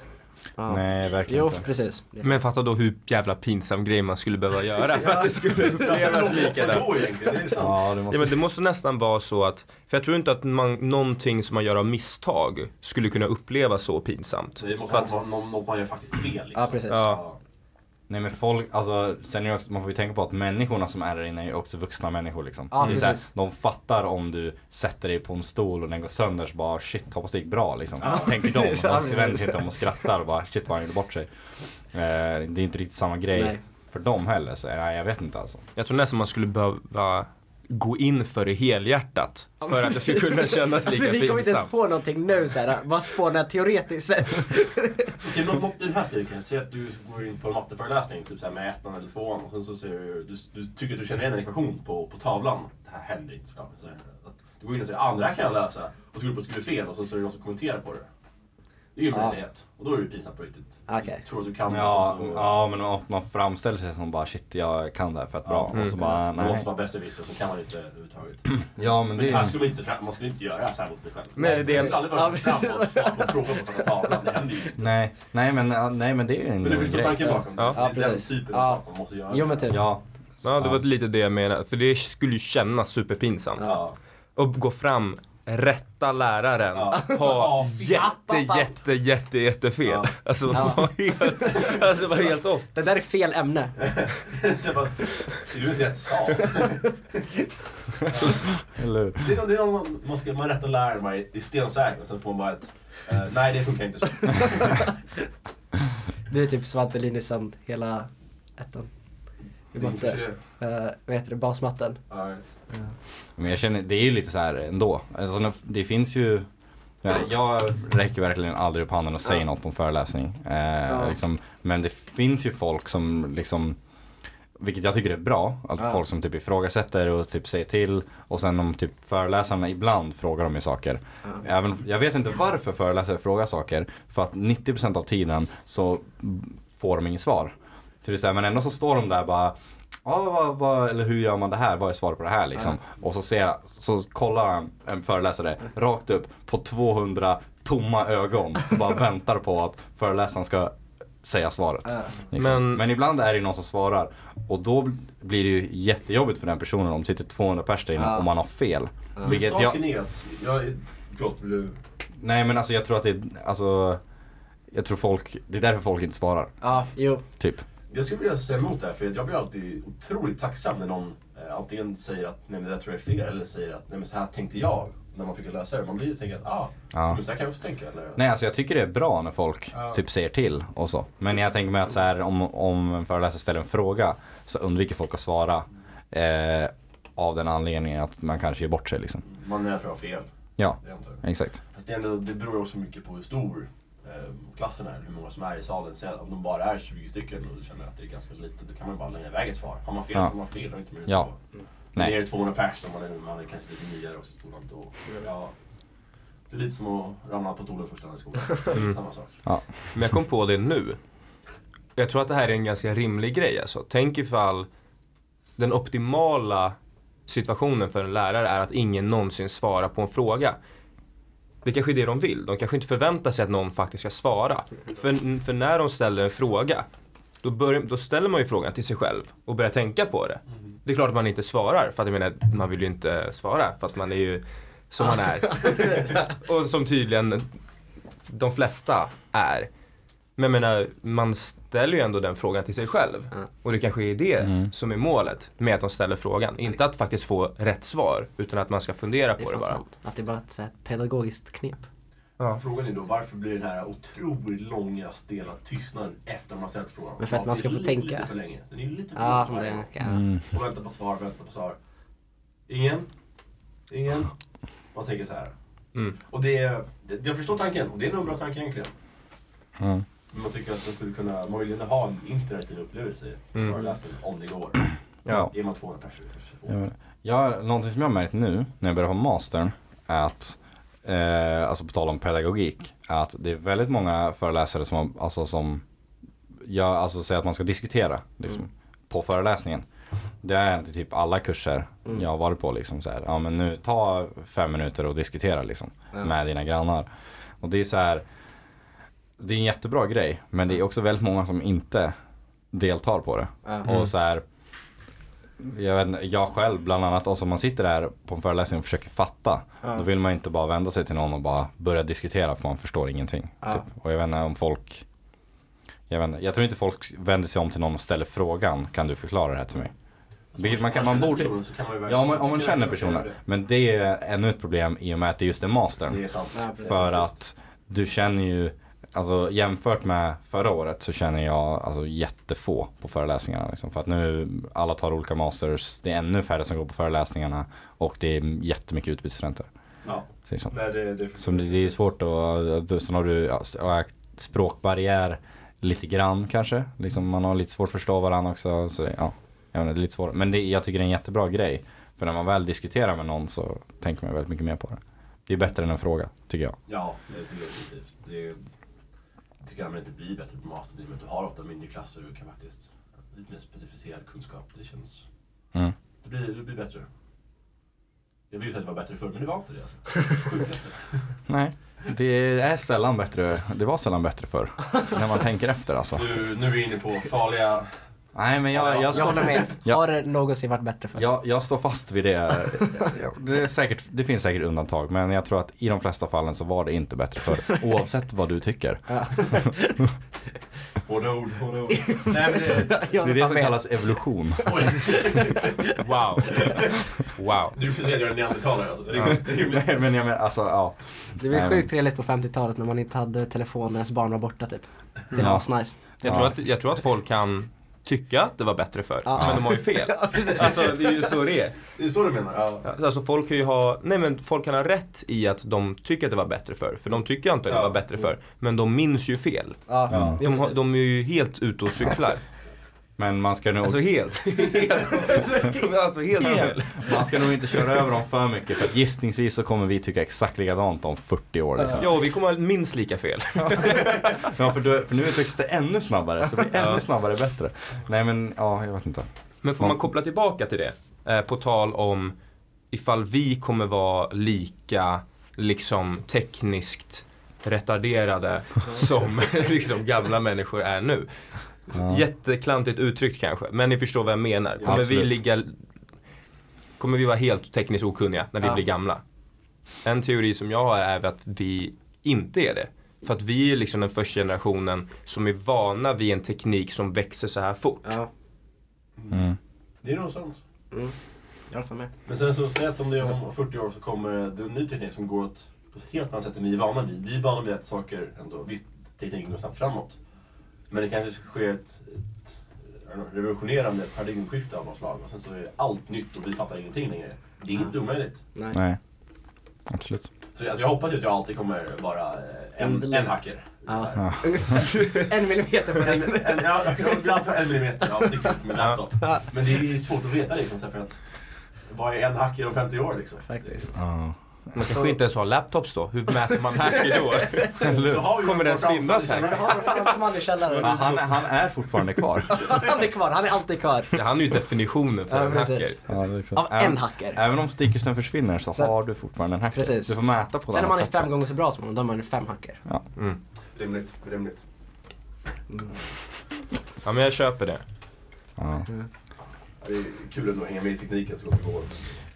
[SPEAKER 2] Ja.
[SPEAKER 1] Nej verkligen
[SPEAKER 2] Jo,
[SPEAKER 1] inte.
[SPEAKER 2] precis.
[SPEAKER 3] Men fatta då hur jävla pinsam grej man skulle behöva göra för att det skulle upplevas likadant.
[SPEAKER 5] det.
[SPEAKER 1] Ja det
[SPEAKER 3] Ja,
[SPEAKER 1] måste
[SPEAKER 3] men det måste nästan vara så att, för jag tror inte att man, någonting som man gör av misstag skulle kunna upplevas så pinsamt.
[SPEAKER 5] Det måste
[SPEAKER 3] För att,
[SPEAKER 5] vara något, något man gör faktiskt fel liksom.
[SPEAKER 2] Ja, precis.
[SPEAKER 3] Ja.
[SPEAKER 1] Nej men folk, alltså sen är också, man får ju tänka på att människorna som är där inne är ju också vuxna människor liksom.
[SPEAKER 2] Ja,
[SPEAKER 1] det är så här,
[SPEAKER 2] precis.
[SPEAKER 1] de fattar om du sätter dig på en stol och den går sönder så bara shit hoppas det gick bra liksom.
[SPEAKER 2] Ja,
[SPEAKER 1] Tänker de,
[SPEAKER 2] precis.
[SPEAKER 1] De
[SPEAKER 2] precis.
[SPEAKER 1] vänder sig inte om och skrattar och bara shit vad han gjorde bort sig. Eh, det är inte riktigt samma grej
[SPEAKER 2] Nej.
[SPEAKER 1] för dem heller så nej, jag vet inte alltså.
[SPEAKER 3] jag tror nästan man skulle behöva gå in för det helhjärtat för att det skulle kunna kännas lika
[SPEAKER 2] Alltså, vi kommer inte ens på någonting nu såhär, vad spånar teoretiskt sett?
[SPEAKER 5] Okej, något, i den här stilen, säg att du går in på en matteföreläsning typ så här med ettan eller tvåan och sen så säger du, du, du tycker att du känner igen en ekvation på, på tavlan. Det här händer inte såklart. Så, att du går in och säger ah, det här kan jag lösa. Och så går du upp och skriver fel och så, så är det någon som kommenterar på det. Det är ju en
[SPEAKER 2] Ja.
[SPEAKER 5] möjlighet. Och då är det ju pinsamt på riktigt.
[SPEAKER 2] Okej.
[SPEAKER 5] Tror att du kan
[SPEAKER 1] Ja,
[SPEAKER 5] det. så- så-
[SPEAKER 1] ja men man, man framställer sig som bara shit jag kan det här fett bra.
[SPEAKER 5] Ja.
[SPEAKER 1] Och så bara
[SPEAKER 5] Man
[SPEAKER 1] nej.
[SPEAKER 5] måste vara besserwisser så kan man inte överhuvudtaget.
[SPEAKER 1] Ja men
[SPEAKER 5] Men
[SPEAKER 1] det är
[SPEAKER 5] skulle man inte, man skulle inte göra så här mot sig själv.
[SPEAKER 3] Men är det det-
[SPEAKER 5] Man skulle aldrig bara
[SPEAKER 2] Ja,
[SPEAKER 5] gå fram och svara på tavlan. Det händer ju inte.
[SPEAKER 1] Nej, nej men, ja, nej men det är en
[SPEAKER 5] Men du förstår
[SPEAKER 1] grej.
[SPEAKER 5] tanken bakom det?
[SPEAKER 3] Ja.
[SPEAKER 5] Det är
[SPEAKER 2] Ja,
[SPEAKER 5] den typen
[SPEAKER 2] Ja.
[SPEAKER 5] av sak man måste göra.
[SPEAKER 2] Jo men typ.
[SPEAKER 1] Ja.
[SPEAKER 3] Ja, det var lite det jag menade. För det skulle ju kännas superpinsamt.
[SPEAKER 5] Ja.
[SPEAKER 3] Och gå fram, rätta läraren,
[SPEAKER 5] Ja.
[SPEAKER 3] ha
[SPEAKER 5] Ja,
[SPEAKER 3] jätte, jätte, jätte, jätte fel.
[SPEAKER 5] Ja.
[SPEAKER 3] Alltså,
[SPEAKER 2] Ja.
[SPEAKER 3] var helt, alltså var helt off.
[SPEAKER 2] Det där är fel ämne.
[SPEAKER 5] Är du rätt sak?
[SPEAKER 1] Eller?
[SPEAKER 5] Det är, det är någon man, man, ska, man rättar läraren, man är är stensäker och sen får man bara ett eh, Nej det funkar inte så.
[SPEAKER 2] Det är typ Svante Linusson hela ettan. I
[SPEAKER 5] Det är
[SPEAKER 2] matte. Uh, vad heter det? Basmatten.
[SPEAKER 5] Ja,
[SPEAKER 1] Men jag känner, det är ju lite så här ändå. Alltså, det finns ju Ja, Jag räcker verkligen aldrig upp handen och säger
[SPEAKER 2] Ja.
[SPEAKER 1] något på en föreläsning. Eh,
[SPEAKER 2] Ja.
[SPEAKER 1] liksom, men det finns ju folk som liksom vilket jag tycker är bra, att
[SPEAKER 2] Ja.
[SPEAKER 1] folk som typ ifrågasätter och typ säger till och sen om typ föreläsarna ibland frågar de ju saker.
[SPEAKER 2] Ja.
[SPEAKER 1] Även, jag vet inte varför föreläsare frågar saker, för att 90% av tiden så får de inget svar. Det vill säga, men ändå så står de där bara Ja, vad, vad, eller hur gör man det här? Vad är svaret på det här liksom? Och så ser så kollar en, en föreläsare rakt upp på 200 tomma ögon som bara väntar på att föreläsaren ska säga svaret.
[SPEAKER 2] Ja.
[SPEAKER 1] Liksom.
[SPEAKER 3] Men-
[SPEAKER 1] Men, ibland är det någon som svarar och då blir det ju jättejobbigt för den personen om det sitter 200 pers där inne
[SPEAKER 2] Ja.
[SPEAKER 1] och man har fel.
[SPEAKER 5] Men
[SPEAKER 1] Vilket
[SPEAKER 5] saken
[SPEAKER 1] jag,
[SPEAKER 5] är att, jag, förlåt, vill du?
[SPEAKER 1] nej men alltså jag tror att det är, alltså Jag tror folk, det är därför folk inte svarar,
[SPEAKER 2] Ja, jo.
[SPEAKER 1] typ.
[SPEAKER 5] Jag skulle vilja säga emot det här, för jag blir alltid otroligt tacksam när någon eh, antingen säger att nej men det där tror jag är fel, eller säger att nej men så här tänkte jag. När man försöker lösa det. Man blir ju tänker att ah,
[SPEAKER 1] Ja.
[SPEAKER 5] men så här kan jag också tänka. Eller?
[SPEAKER 1] Nej alltså jag tycker det är bra när folk
[SPEAKER 5] Ja.
[SPEAKER 1] typ säger till och så. Men jag tänker mig att så här, om, om en föreläsare ställer en fråga så undviker folk att svara. Eh, av den anledningen att man kanske ger bort sig liksom.
[SPEAKER 5] Man är för att ha fel.
[SPEAKER 1] Ja, exakt.
[SPEAKER 5] Fast det, ändå, det beror också mycket på hur stor klassen är, hur många som är i salen. Så om de bara är 20 stycken och du känner att det är ganska lite, då kan man bara lämna iväg ett svar. Har man fel
[SPEAKER 1] Ja.
[SPEAKER 5] så har man fel och inte mer
[SPEAKER 1] Ja.
[SPEAKER 5] så. Men
[SPEAKER 1] Nej.
[SPEAKER 5] är det 200 pers och man är, man är kanske lite nyare också i skolan, då, ja. Det är lite som att ramla på stolen första dagen i skolan.
[SPEAKER 3] Mm.
[SPEAKER 5] Samma sak.
[SPEAKER 3] Men jag kom på det nu. Jag tror att det här är en ganska rimlig grej alltså. Tänk ifall den optimala situationen för en lärare är att ingen någonsin svarar på en fråga. Det kanske är det de vill. De kanske inte förväntar sig att någon faktiskt ska svara. För, för när de ställer en fråga, då, börjar, då ställer man ju frågan till sig själv och börjar tänka på det. Det är klart att man inte svarar, för att jag menar, man vill ju inte svara, för att man är ju som man är. och som tydligen de flesta är. Men jag menar, man ställer ju ändå den frågan till sig själv.
[SPEAKER 2] Ja.
[SPEAKER 3] Och det kanske är det
[SPEAKER 1] Mm.
[SPEAKER 3] som är målet med att de ställer frågan. Inte att faktiskt få rätt svar, utan att man ska fundera
[SPEAKER 2] Det
[SPEAKER 3] på det bara.
[SPEAKER 2] sant. Att det är bara ett så här pedagogiskt knep.
[SPEAKER 3] Ja.
[SPEAKER 5] Frågan är då varför blir den här otroligt långa stela tystnaden efter man har ställt frågan?
[SPEAKER 2] Men för att man ska få
[SPEAKER 5] lite,
[SPEAKER 2] tänka.
[SPEAKER 5] Lite för länge. Den är lite för
[SPEAKER 2] Ja,
[SPEAKER 5] lång.
[SPEAKER 2] det kan
[SPEAKER 1] Mm.
[SPEAKER 5] Och vänta på svar, vänta på svar. Ingen? Ingen? Man tänker så här.
[SPEAKER 3] Mm.
[SPEAKER 5] Och det är, det, jag förstår tanken och det är nog en bra tanke egentligen.
[SPEAKER 1] Mm.
[SPEAKER 5] Man tycker att man skulle kunna, man vill gärna ha en interaktiv upplevelse i
[SPEAKER 3] Mm.
[SPEAKER 5] föreläsningen om det går.
[SPEAKER 3] Ja.
[SPEAKER 5] Är man 200 personer kanske
[SPEAKER 1] jag, någonting som jag har märkt nu när jag börjar på mastern är att, eh, alltså på tal om pedagogik, att det är väldigt många föreläsare som, har- alltså som jag, alltså säger att man ska diskutera liksom, på föreläsningen. Det är inte typ alla kurser
[SPEAKER 2] Mm.
[SPEAKER 1] jag har varit på liksom så här, ja men nu ta fem minuter och diskutera liksom
[SPEAKER 2] Ja.
[SPEAKER 1] med dina grannar. Och det är så här, det är en jättebra grej, men det är också väldigt många som inte deltar på det.
[SPEAKER 2] Ja.
[SPEAKER 1] Och så här, jag, vet, inte, jag själv bland annat, och som man sitter där på en föreläsning och försöker fatta.
[SPEAKER 2] Ja.
[SPEAKER 1] Då vill man inte bara vända sig till någon och bara börja diskutera för man förstår ingenting.
[SPEAKER 2] Ja.
[SPEAKER 1] Typ. Och jag vet inte om folk jag, vet inte, jag tror inte folk vänder sig om till någon och ställer frågan, kan du förklara det här till mig? Vilket man, kan, man borde,
[SPEAKER 5] personen så kan man
[SPEAKER 1] ja om man, om man känner personen. Men det är ännu ett problem i och med att det just är mastern.
[SPEAKER 5] Det är sant.
[SPEAKER 1] För att du känner ju, alltså jämfört med förra året så känner jag alltså jättefå på föreläsningarna. Liksom. För att nu alla tar olika masters, det är ännu färre som går på föreläsningarna och det är jättemycket utbytesstudenter.
[SPEAKER 5] Ja.
[SPEAKER 1] Så liksom.
[SPEAKER 5] Nej, det, det,
[SPEAKER 1] Som det, det är svårt att, sen har du språkbarriär lite grann kanske. Liksom man har lite svårt att förstå varandra också. Så det, ja, jag vet det är lite svårt. Men det, jag tycker det är en jättebra grej. För när man väl diskuterar med någon så tänker man väldigt mycket mer på det. Det är bättre än en fråga, tycker jag.
[SPEAKER 5] Ja, det tycker jag definitivt. Det är, man inte blir bättre på master i och med att du har ofta mindre klasser och du kan faktiskt lite mer specificerad kunskap. Det känns...
[SPEAKER 1] Mm.
[SPEAKER 5] Det blir, det blir bättre. Jag vill ju säga att det var bättre förr, men det var inte det alltså.
[SPEAKER 1] Nej, det är sällan bättre. Det var sällan bättre förr. när man tänker efter alltså.
[SPEAKER 5] Nu, nu är vi inne på farliga...
[SPEAKER 1] Nej men jag, jag,
[SPEAKER 2] Jag
[SPEAKER 1] står,
[SPEAKER 2] håller med.
[SPEAKER 1] Ja.
[SPEAKER 2] Har det någonsin varit bättre för?
[SPEAKER 1] jag, jag står fast vid det. Ja, Det, är säkert, det finns säkert undantag men jag tror att i de flesta fallen så var det inte bättre förr. Oavsett vad du tycker.
[SPEAKER 5] Hårda ord, hårda ord. Nej men det...
[SPEAKER 2] Jag
[SPEAKER 1] Det är det som
[SPEAKER 2] med.
[SPEAKER 1] kallas evolution.
[SPEAKER 3] Wow. Wow.
[SPEAKER 5] Du precis jag är en neandertalare alltså. Rimligt.
[SPEAKER 1] Nej men jag menar alltså ja.
[SPEAKER 2] Det
[SPEAKER 1] men-
[SPEAKER 2] sjukt trevligt på 50-talet när man inte hade telefon när ens barn var borta typ. Det var
[SPEAKER 1] Ja.
[SPEAKER 2] asnice.
[SPEAKER 3] Jag,
[SPEAKER 1] Ja.
[SPEAKER 3] tror att, jag tror att folk kan tycka att det var bättre förr,
[SPEAKER 2] Ja.
[SPEAKER 3] men de har ju fel. Alltså det är ju så det är.
[SPEAKER 5] Det är så du menar? Ja.
[SPEAKER 3] Alltså folk kan ju ha, nej men folk kan ha rätt i att de tycker att det var bättre förr, för de tycker inte att det var bättre förr. Men de minns ju fel.
[SPEAKER 2] Jo,
[SPEAKER 3] De, de är ju helt ute och cyklar.
[SPEAKER 1] Men man ska nog,
[SPEAKER 3] Alltså helt. alltså helt
[SPEAKER 1] man ska nog inte köra över dem för mycket för att gissningsvis så kommer vi tycka exakt likadant om 40 år liksom.
[SPEAKER 3] Ja, och vi kommer ha minst lika fel.
[SPEAKER 1] Ja för, du, för nu utvecklas det ännu snabbare så blir ännu snabbare bättre. Nej men ja, jag vet inte.
[SPEAKER 3] Men får man koppla tillbaka till det? Eh, på tal om ifall vi kommer vara lika liksom tekniskt retarderade som liksom gamla människor är nu.
[SPEAKER 1] Ja.
[SPEAKER 3] Jätteklantigt uttryckt kanske, men ni förstår vad jag menar. Kommer vi
[SPEAKER 1] Absolut.
[SPEAKER 3] ligga Kommer vi vara helt tekniskt okunniga när vi
[SPEAKER 2] Ja.
[SPEAKER 3] blir gamla? En teori som jag har är att vi inte är det. För att vi är liksom den första generationen som är vana vid en teknik som växer så här fort.
[SPEAKER 2] Ja,
[SPEAKER 1] Mm.
[SPEAKER 5] Det är nog sant.
[SPEAKER 2] mm. jag håller med.
[SPEAKER 5] Men sen så, säg att om det är om 40 år så kommer det en ny teknik som går åt på ett helt annat sätt än vi är vana vid. Vi är vana vid att saker ändå, visst tekniken går snabbt framåt. Men det kanske sker ett, ett revolutionerande paradigmskifte av något slag och sen så är allt nytt och vi fattar ingenting längre. Det är inte omöjligt.
[SPEAKER 2] Nej.
[SPEAKER 1] Nej. Absolut.
[SPEAKER 5] Så alltså, jag hoppas ju att jag alltid kommer vara eh, en, en hacker.
[SPEAKER 2] Ja. En millimeter på
[SPEAKER 5] En, en, ja, bli alltid en millimeter av stick ut med laptop. Men det är svårt att veta liksom, för att vad är en hacker om 50 år liksom?
[SPEAKER 2] Faktiskt.
[SPEAKER 1] Ja.
[SPEAKER 3] Man kanske inte ens har laptops då. Hur mäter man hacker då? Kommer det ens finnas här?
[SPEAKER 1] Ja, han, han är fortfarande kvar.
[SPEAKER 2] Han är kvar, han är alltid kvar.
[SPEAKER 3] Han är ju definitionen för
[SPEAKER 2] Ja,
[SPEAKER 3] en hacker.
[SPEAKER 1] Ja, liksom.
[SPEAKER 2] Av en hacker.
[SPEAKER 1] även om stickersen försvinner så
[SPEAKER 2] Så-
[SPEAKER 1] har du fortfarande en hacker.
[SPEAKER 2] Precis.
[SPEAKER 1] Du får mäta på ett
[SPEAKER 2] Sen om man är fem gånger så bra som honom, då är man fem hacker.
[SPEAKER 3] Mm.
[SPEAKER 5] Rimligt, rimligt.
[SPEAKER 3] Ja men jag köper det.
[SPEAKER 1] Ja.
[SPEAKER 5] Ja, Det är kul ändå att hänga med i tekniken så långt det går.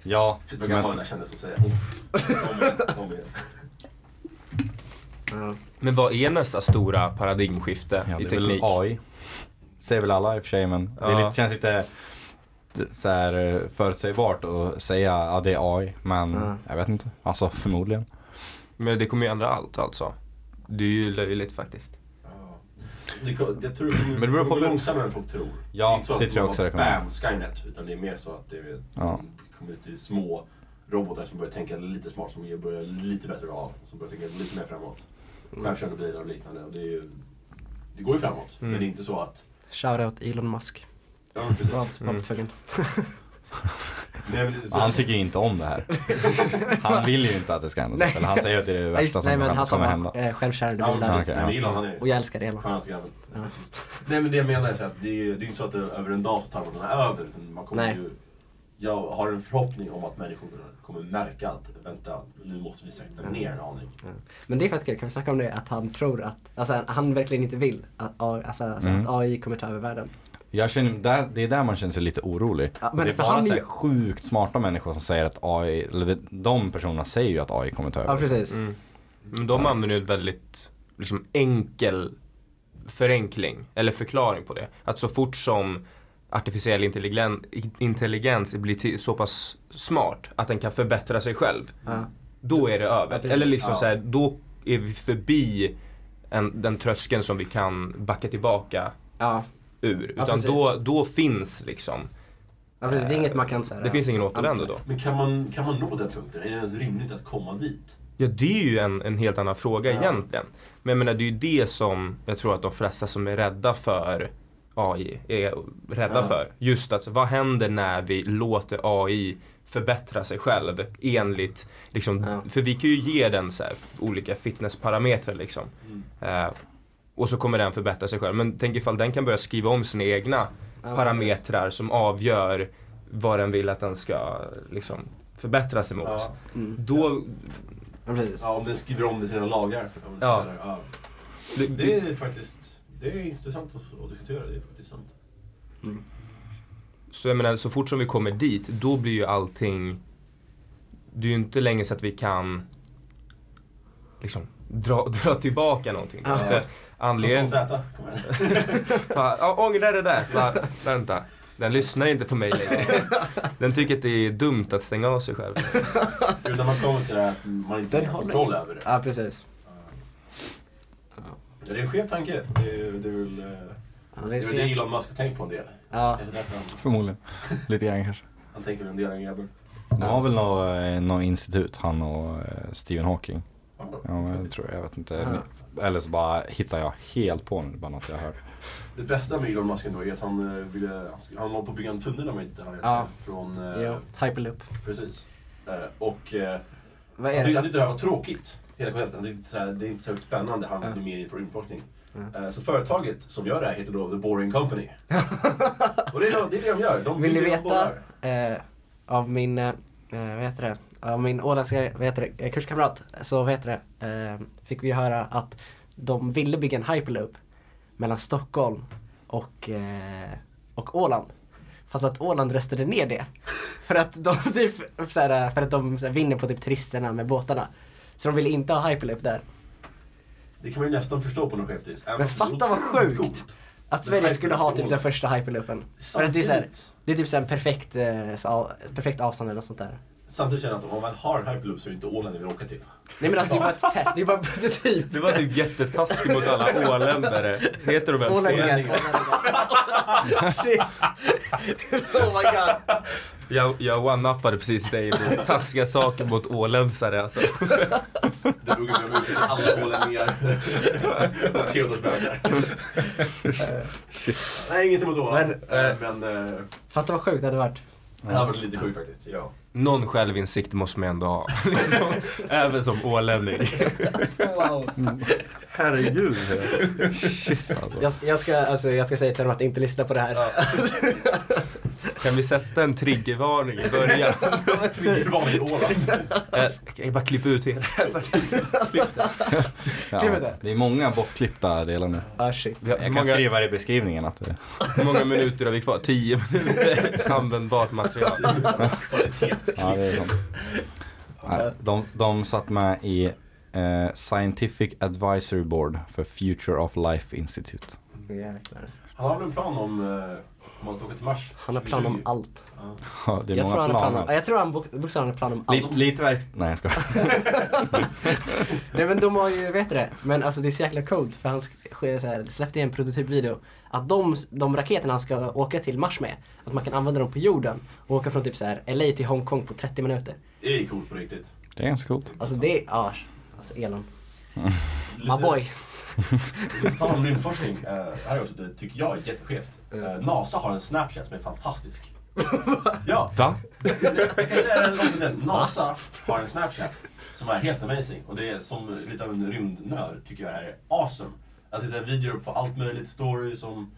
[SPEAKER 1] Ja,
[SPEAKER 5] Shit vad gammal den där kändes att säga. Uff. Om igen, om igen.
[SPEAKER 2] Ja.
[SPEAKER 3] Men vad är nästa stora paradigmskifte
[SPEAKER 1] ja
[SPEAKER 3] i
[SPEAKER 1] det
[SPEAKER 3] teknik?
[SPEAKER 1] AI. Säger väl alla i och för sig men det
[SPEAKER 3] Ja.
[SPEAKER 1] lite, känns lite så här eh, förutsägbart att säga ja det är AI. Men
[SPEAKER 2] Ja.
[SPEAKER 1] jag vet inte. Alltså förmodligen.
[SPEAKER 3] Men det kommer ju ändra allt alltså. Det är ju löjligt faktiskt.
[SPEAKER 5] Ja. Det, ko- jag tror det kommer
[SPEAKER 1] Men det beror på-
[SPEAKER 5] gå långsammare än folk tror.
[SPEAKER 1] Ja,
[SPEAKER 5] det att
[SPEAKER 1] det tror jag också det kommer.
[SPEAKER 5] Bam, Skynet. Utan det är mer så att det är,
[SPEAKER 1] Ja.
[SPEAKER 5] Kommer ut små robotar som börjar tänka lite smart, som börjar lite bättre val. Som börjar tänka lite mer framåt. Självkörande bilar och liknande. Och det är ju det går ju framåt.
[SPEAKER 3] Mm.
[SPEAKER 5] Men det är inte så att,
[SPEAKER 2] Shoutout Elon Musk.
[SPEAKER 5] ja precis.
[SPEAKER 2] Var, var
[SPEAKER 3] Mm.
[SPEAKER 2] tvungen.
[SPEAKER 5] Nej, så,
[SPEAKER 1] Han tycker inte om det här. Han vill ju inte att det ska hända.
[SPEAKER 2] Nej.
[SPEAKER 1] Eller han säger att det är det värsta
[SPEAKER 2] just- nej
[SPEAKER 1] som
[SPEAKER 2] men han som
[SPEAKER 1] kommer hända.
[SPEAKER 2] eh, självkörande
[SPEAKER 5] ja,
[SPEAKER 2] bilar.
[SPEAKER 1] ja.
[SPEAKER 5] Elon han är
[SPEAKER 2] Och jag älskar Elon.
[SPEAKER 5] skönaste grabben.
[SPEAKER 2] Ja.
[SPEAKER 5] Nej men det jag menar är så att det är ju det är inte så att det, över en dag så tar man den här över. Man kommer
[SPEAKER 2] Nej.
[SPEAKER 5] ju, jag har en förhoppning om att människor kommer märka att vänta, nu måste vi sätta ner en aning.
[SPEAKER 2] Men det är faktiskt kul, kan vi snacka om det? Att han tror att, alltså han verkligen inte vill att, alltså, alltså,
[SPEAKER 1] Mm.
[SPEAKER 2] att AI kommer ta över världen.
[SPEAKER 1] Jag känner, där, det är där man känner sig lite orolig.
[SPEAKER 2] Ja, men
[SPEAKER 1] det är
[SPEAKER 2] för
[SPEAKER 1] bara
[SPEAKER 2] han är
[SPEAKER 1] så
[SPEAKER 2] ju-
[SPEAKER 1] sjukt smarta människor som säger att AI, eller de personerna säger ju att AI kommer ta över.
[SPEAKER 2] Ja precis.
[SPEAKER 3] Mm. Men de använder ju ett väldigt liksom, enkel förenkling eller förklaring på det. Att så fort som artificiell intelligen, intelligens blir till, så pass smart att den kan förbättra sig själv,
[SPEAKER 2] Ja.
[SPEAKER 3] då är det över.
[SPEAKER 2] Ja,
[SPEAKER 3] eller liksom
[SPEAKER 5] Ja.
[SPEAKER 3] så här, då är vi förbi en, den tröskeln som vi kan backa tillbaka
[SPEAKER 2] Ja.
[SPEAKER 3] ur. Utan då, då finns liksom,
[SPEAKER 2] ja precis. Det är inget man kan säga.
[SPEAKER 3] det finns ingen återvändo då.
[SPEAKER 5] Men kan man, kan man nå den punkten? Är det ens rimligt att komma dit?
[SPEAKER 3] Ja, det är ju en, en helt annan fråga
[SPEAKER 5] Ja.
[SPEAKER 3] egentligen. Men jag menar, det är ju det som jag tror att de flesta som är rädda för AI är rädda
[SPEAKER 5] Ja.
[SPEAKER 3] för. Just att vad händer när vi låter AI förbättra sig själv enligt, liksom,
[SPEAKER 2] Ja.
[SPEAKER 3] för vi kan ju ge den så här, olika fitnessparametrar liksom.
[SPEAKER 5] Mm.
[SPEAKER 3] Eh, och så kommer den förbättra sig själv. Men tänk ifall den kan börja skriva om sina egna
[SPEAKER 2] Ja,
[SPEAKER 3] parametrar som avgör vad den vill att den ska liksom, förbättra sig mot.
[SPEAKER 5] Ja.
[SPEAKER 2] Mm.
[SPEAKER 3] Då,
[SPEAKER 2] Ja, precis.
[SPEAKER 5] ja, om den skriver om det till sina lagar. om man
[SPEAKER 3] Ja.
[SPEAKER 5] säger det. ja.
[SPEAKER 3] det,
[SPEAKER 5] Det är faktiskt det är intressant att, diskutera. Det är faktiskt sant.
[SPEAKER 3] Så jag menar, så fort som vi kommer dit, då blir ju allting... Det är ju inte längre så att vi kan liksom dra, dra tillbaka någonting.
[SPEAKER 2] Ja.
[SPEAKER 3] För Anledningen...
[SPEAKER 5] Kom igen.
[SPEAKER 3] Bara, Ja, ångra det där. Så bara, vänta. Den lyssnar inte på mig längre. Den tycker att det är dumt att stänga av sig själv.
[SPEAKER 5] Jo, när man kommer till det här att man inte
[SPEAKER 2] Den
[SPEAKER 5] har kontroll över det.
[SPEAKER 2] Ja precis.
[SPEAKER 5] Ja, det är en skev tanke. Det är, det är väl eh,
[SPEAKER 2] Ja,
[SPEAKER 5] det,
[SPEAKER 2] det är
[SPEAKER 5] det Elon Musk har tänkt på en del.
[SPEAKER 2] Ja.
[SPEAKER 5] Han,
[SPEAKER 1] Förmodligen. Lite grann kanske.
[SPEAKER 5] han tänker en del en grabben.
[SPEAKER 1] De har väl något, eh, något institut, han och eh, Stephen Hawking.
[SPEAKER 5] Ja.
[SPEAKER 1] Men jag tror, jag vet inte. Eller så bara hittar jag helt på nu, bara något jag hör.
[SPEAKER 5] Det bästa med Elon Musk ändå är att han ville, han håller på att bygga en tunnel om jag inte har
[SPEAKER 2] Ja.
[SPEAKER 5] Från,
[SPEAKER 2] Ja. Hyperloop.
[SPEAKER 5] precis. Och han, tyckte,
[SPEAKER 2] det?
[SPEAKER 5] han tyckte det här var tråkigt. Hela konceptet. Så här, det är inte särskilt spännande, han är mer inne på rymdforskning. Eh, så företaget som gör det här heter då The Boring Company. och det är, det är det de gör. De
[SPEAKER 2] Vill ni veta eh, av min, eh, vad heter det, av min åländska vad heter det, kurskamrat så vad heter det, eh, fick vi höra att de ville bygga en hyperloop mellan Stockholm och, eh, och Åland. Fast att Åland röstade ner det. För att de typ, såhär, för att de såhär, vinner på typ turisterna med båtarna. Så de ville inte ha hyperloop där.
[SPEAKER 5] Det kan man ju nästan förstå på något skevt vis.
[SPEAKER 2] Men fatta vad sjukt.
[SPEAKER 5] coolt.
[SPEAKER 2] Att Sverige skulle ha typ den första hyperloopen. För att det är
[SPEAKER 5] Samtidigt,
[SPEAKER 2] det är typ såhär en perfekt, eh, så, perfekt avstånd eller något sånt där.
[SPEAKER 5] samtidigt känner jag att om man väl har en hyperloop så är det inte Åland vi vill åka till.
[SPEAKER 2] Nej men alltså det är bara ett test, det är bara en prototyp.
[SPEAKER 3] Det var typ jättetaskigt mot alla åländare. Heter de det?
[SPEAKER 2] Ålänningar. Shit. Oh my god.
[SPEAKER 3] Jag, jag one-uppade precis dig med taskiga saker mot åländare alltså.
[SPEAKER 5] Det drog jag ut alla ålänningar och Theodorsvänner. Nej, inget emot Åland.
[SPEAKER 2] Men,
[SPEAKER 5] Eh, Men eh,
[SPEAKER 2] Fatta vad sjukt det hade varit.
[SPEAKER 5] det här var lite sjukt faktiskt. Ja.
[SPEAKER 3] Någon självinsikt måste man ändå ha. Liksom, Även som ålänning.
[SPEAKER 1] Herregud. Shit alltså.
[SPEAKER 2] Jag, jag, ska, alltså, jag ska säga till dem att inte lyssna på det här.
[SPEAKER 3] Kan vi sätta en triggervarning i början?
[SPEAKER 5] Triggervarning Åland.
[SPEAKER 3] Kan jag bara klippa ut hela?
[SPEAKER 1] Ja,
[SPEAKER 2] det.
[SPEAKER 1] är många bortklippta delar nu.
[SPEAKER 2] Ah shit.
[SPEAKER 1] Jag kan
[SPEAKER 3] många,
[SPEAKER 1] skriva det i beskrivningen att det...
[SPEAKER 3] hur många minuter har vi kvar? Tio minuter användbart material.
[SPEAKER 1] Ja, det är sant. Nej, de, de satt med i eh, Scientific Advisory Board för Future of Life Institute.
[SPEAKER 2] Jäklar.
[SPEAKER 5] Han har väl en plan om, eh, om att åka till Mars?
[SPEAKER 2] Han har plan om
[SPEAKER 5] 2020.
[SPEAKER 2] allt.
[SPEAKER 5] Ja.
[SPEAKER 1] Ja, det är
[SPEAKER 2] Jag tror,
[SPEAKER 1] många
[SPEAKER 2] han har plan om, jag tror han bok- bokstavligen har plan om allt.
[SPEAKER 1] Lite, lite verk... Nej jag skojar.
[SPEAKER 2] Nej men de har ju, vet du det, men alltså det är så jäkla coolt för han sk- så här, släppte en prototypvideo att de, de raketerna han ska åka till Mars med, att man kan använda dem på jorden och åka från typ så här LA till Hongkong på 30 minuter.
[SPEAKER 5] Det är coolt på riktigt.
[SPEAKER 1] Det är ganska coolt.
[SPEAKER 2] Alltså det, ja, alltså Elon. My boy.
[SPEAKER 5] Tal om rymdforskning, uh, här är också, det tycker jag är jätteskevt. Eh, NASA har en Snapchat som är fantastisk. ja,
[SPEAKER 3] Va?
[SPEAKER 5] jag kan säga det långt den. NASA har en Snapchat som är helt amazing. Och det är som lite av en rymdnörd tycker jag det här är awesome. Alltså det är videor på allt möjligt, stories som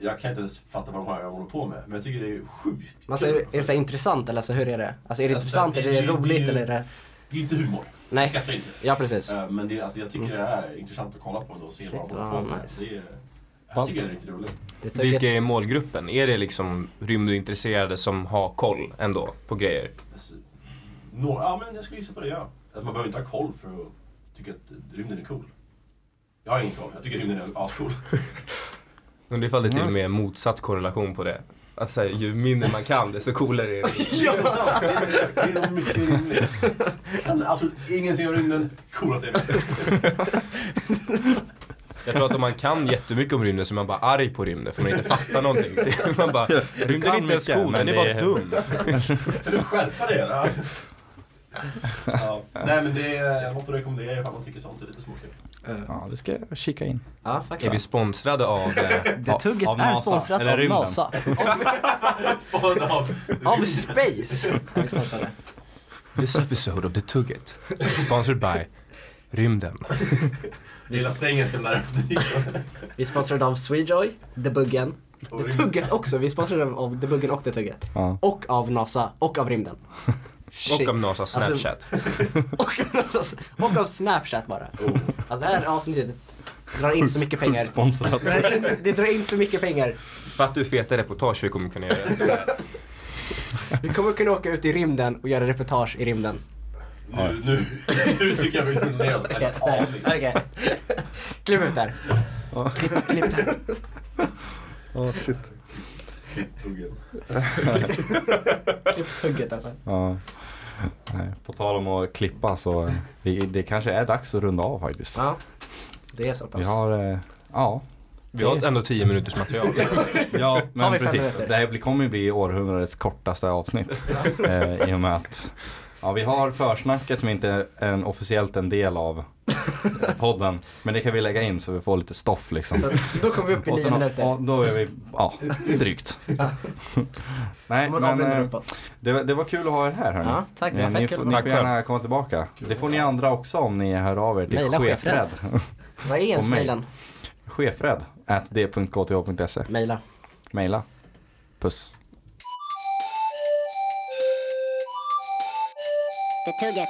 [SPEAKER 5] jag kan inte ens fatta vad de har håller på med. Men jag tycker det är sjukt
[SPEAKER 2] Men Alltså, är, det- är det så här intressant eller alltså, hur är det? Alltså är det
[SPEAKER 5] Alltså,
[SPEAKER 2] intressant
[SPEAKER 5] det-
[SPEAKER 2] eller är det
[SPEAKER 5] det- det-
[SPEAKER 2] roligt
[SPEAKER 5] det-
[SPEAKER 2] eller är det...
[SPEAKER 5] Det är inte humor.
[SPEAKER 2] Nej.
[SPEAKER 5] Jag skrattar inte.
[SPEAKER 2] Ja precis.
[SPEAKER 5] Eh, Men det, alltså, jag tycker det är intressant att kolla på ändå och se vad de håller på med.
[SPEAKER 2] nice.
[SPEAKER 5] Det är, jag tycker det är riktigt roligt.
[SPEAKER 2] Det
[SPEAKER 3] Vilka är målgruppen? Är det liksom rymdintresserade som har koll ändå på grejer?
[SPEAKER 5] Alltså, nå- ja, men jag skulle gissa på det, ja. Att man behöver inte ha koll för att tycka att rymden är cool. Jag har ingen koll. Jag tycker rymden är ascool.
[SPEAKER 3] Undrar ifall det är till och med motsatt korrelation på det. Att säga, ju mindre man kan desto coolare är det.
[SPEAKER 5] Ja, det är. Det är- det är mycket rimligt. Jag kan absolut ingenting om rymden. Coolast jag vet.
[SPEAKER 3] Jag tror att om man kan jättemycket om rymden så är man bara arg på rymden för man inte fattar någonting. Man bara, rymden är
[SPEAKER 1] kan
[SPEAKER 3] inte ens cool,
[SPEAKER 1] men
[SPEAKER 3] den är
[SPEAKER 1] det
[SPEAKER 3] bara
[SPEAKER 1] är-
[SPEAKER 3] dum.
[SPEAKER 5] Kan du skärpa det? Ja. Ja. Nej men det är, jag måste rekommendera ifall man tycker sånt är lite småkul.
[SPEAKER 1] Ja, det ska jag kika in.
[SPEAKER 2] Ja
[SPEAKER 3] Är vi sponsrade av... eh,
[SPEAKER 2] Det tugget
[SPEAKER 1] av
[SPEAKER 2] är
[SPEAKER 1] NASA,
[SPEAKER 2] sponsrat
[SPEAKER 1] eller
[SPEAKER 2] av
[SPEAKER 1] rymden.
[SPEAKER 2] NASA.
[SPEAKER 5] Spårad av
[SPEAKER 2] Av Space vi.
[SPEAKER 3] This episode of The Tugget. Sponsored by Rymden.
[SPEAKER 5] Lilla svengelskan där.
[SPEAKER 2] Vi är sponsrade av Swejoy, The Buggen, The. Tugget också. Vi är sponsrade av The Buggen och The Tugget.
[SPEAKER 1] Ja.
[SPEAKER 2] Och av NASA och av rymden.
[SPEAKER 3] Och av NASAs
[SPEAKER 2] Alltså-
[SPEAKER 3] Snapchat.
[SPEAKER 2] Och, och av Snapchat bara. Alltså det här avsnittet drar in så mycket pengar.
[SPEAKER 1] Sponsrat.
[SPEAKER 2] Det drar in, det drar in så mycket pennger.
[SPEAKER 3] För att du feta reportage vi kommer kunna göra.
[SPEAKER 2] Vi kommer kunna åka ut i rymden och göra reportage i rymden.
[SPEAKER 5] Nu, nu, nu tycker jag vi kan ner oss
[SPEAKER 2] Okej. Klipp ut där. Klipp klipp där.
[SPEAKER 1] Oh, shit.
[SPEAKER 5] Tuggen.
[SPEAKER 2] Klipp tugget alltså.
[SPEAKER 1] Ja. Nej, på tal om att klippa så eh, vi, det kanske är dags att runda av faktiskt.
[SPEAKER 2] Ja, det är så pass.
[SPEAKER 1] Vi har, eh, ja.
[SPEAKER 3] Vi har ändå 10 minuters material.
[SPEAKER 1] Ja, men precis. Det här blir- kommer ju bli århundradets kortaste avsnitt. eh, I och med att ja, vi har försnacket som inte är en, officiellt en del av podden. Men det kan vi lägga in så vi får lite stoff liksom.
[SPEAKER 2] Så då kommer vi upp i
[SPEAKER 1] Och
[SPEAKER 2] nio minuter.
[SPEAKER 1] ja, då är vi, ja, drygt. Nej, men eh, det, var- det var kul att ha er här hörni.
[SPEAKER 2] Ja, tack. Det
[SPEAKER 1] Eh,
[SPEAKER 2] var
[SPEAKER 1] ni
[SPEAKER 2] fett
[SPEAKER 1] får,
[SPEAKER 2] kul.
[SPEAKER 1] ni får gärna komma tillbaka. Det får ni andra också om ni hör av er till
[SPEAKER 2] Maila
[SPEAKER 1] chefred.
[SPEAKER 2] Vad är ens mejlen?
[SPEAKER 1] chefred at d.kth.se.
[SPEAKER 2] Mejla.
[SPEAKER 1] Maila. Puss.
[SPEAKER 6] The Tugget.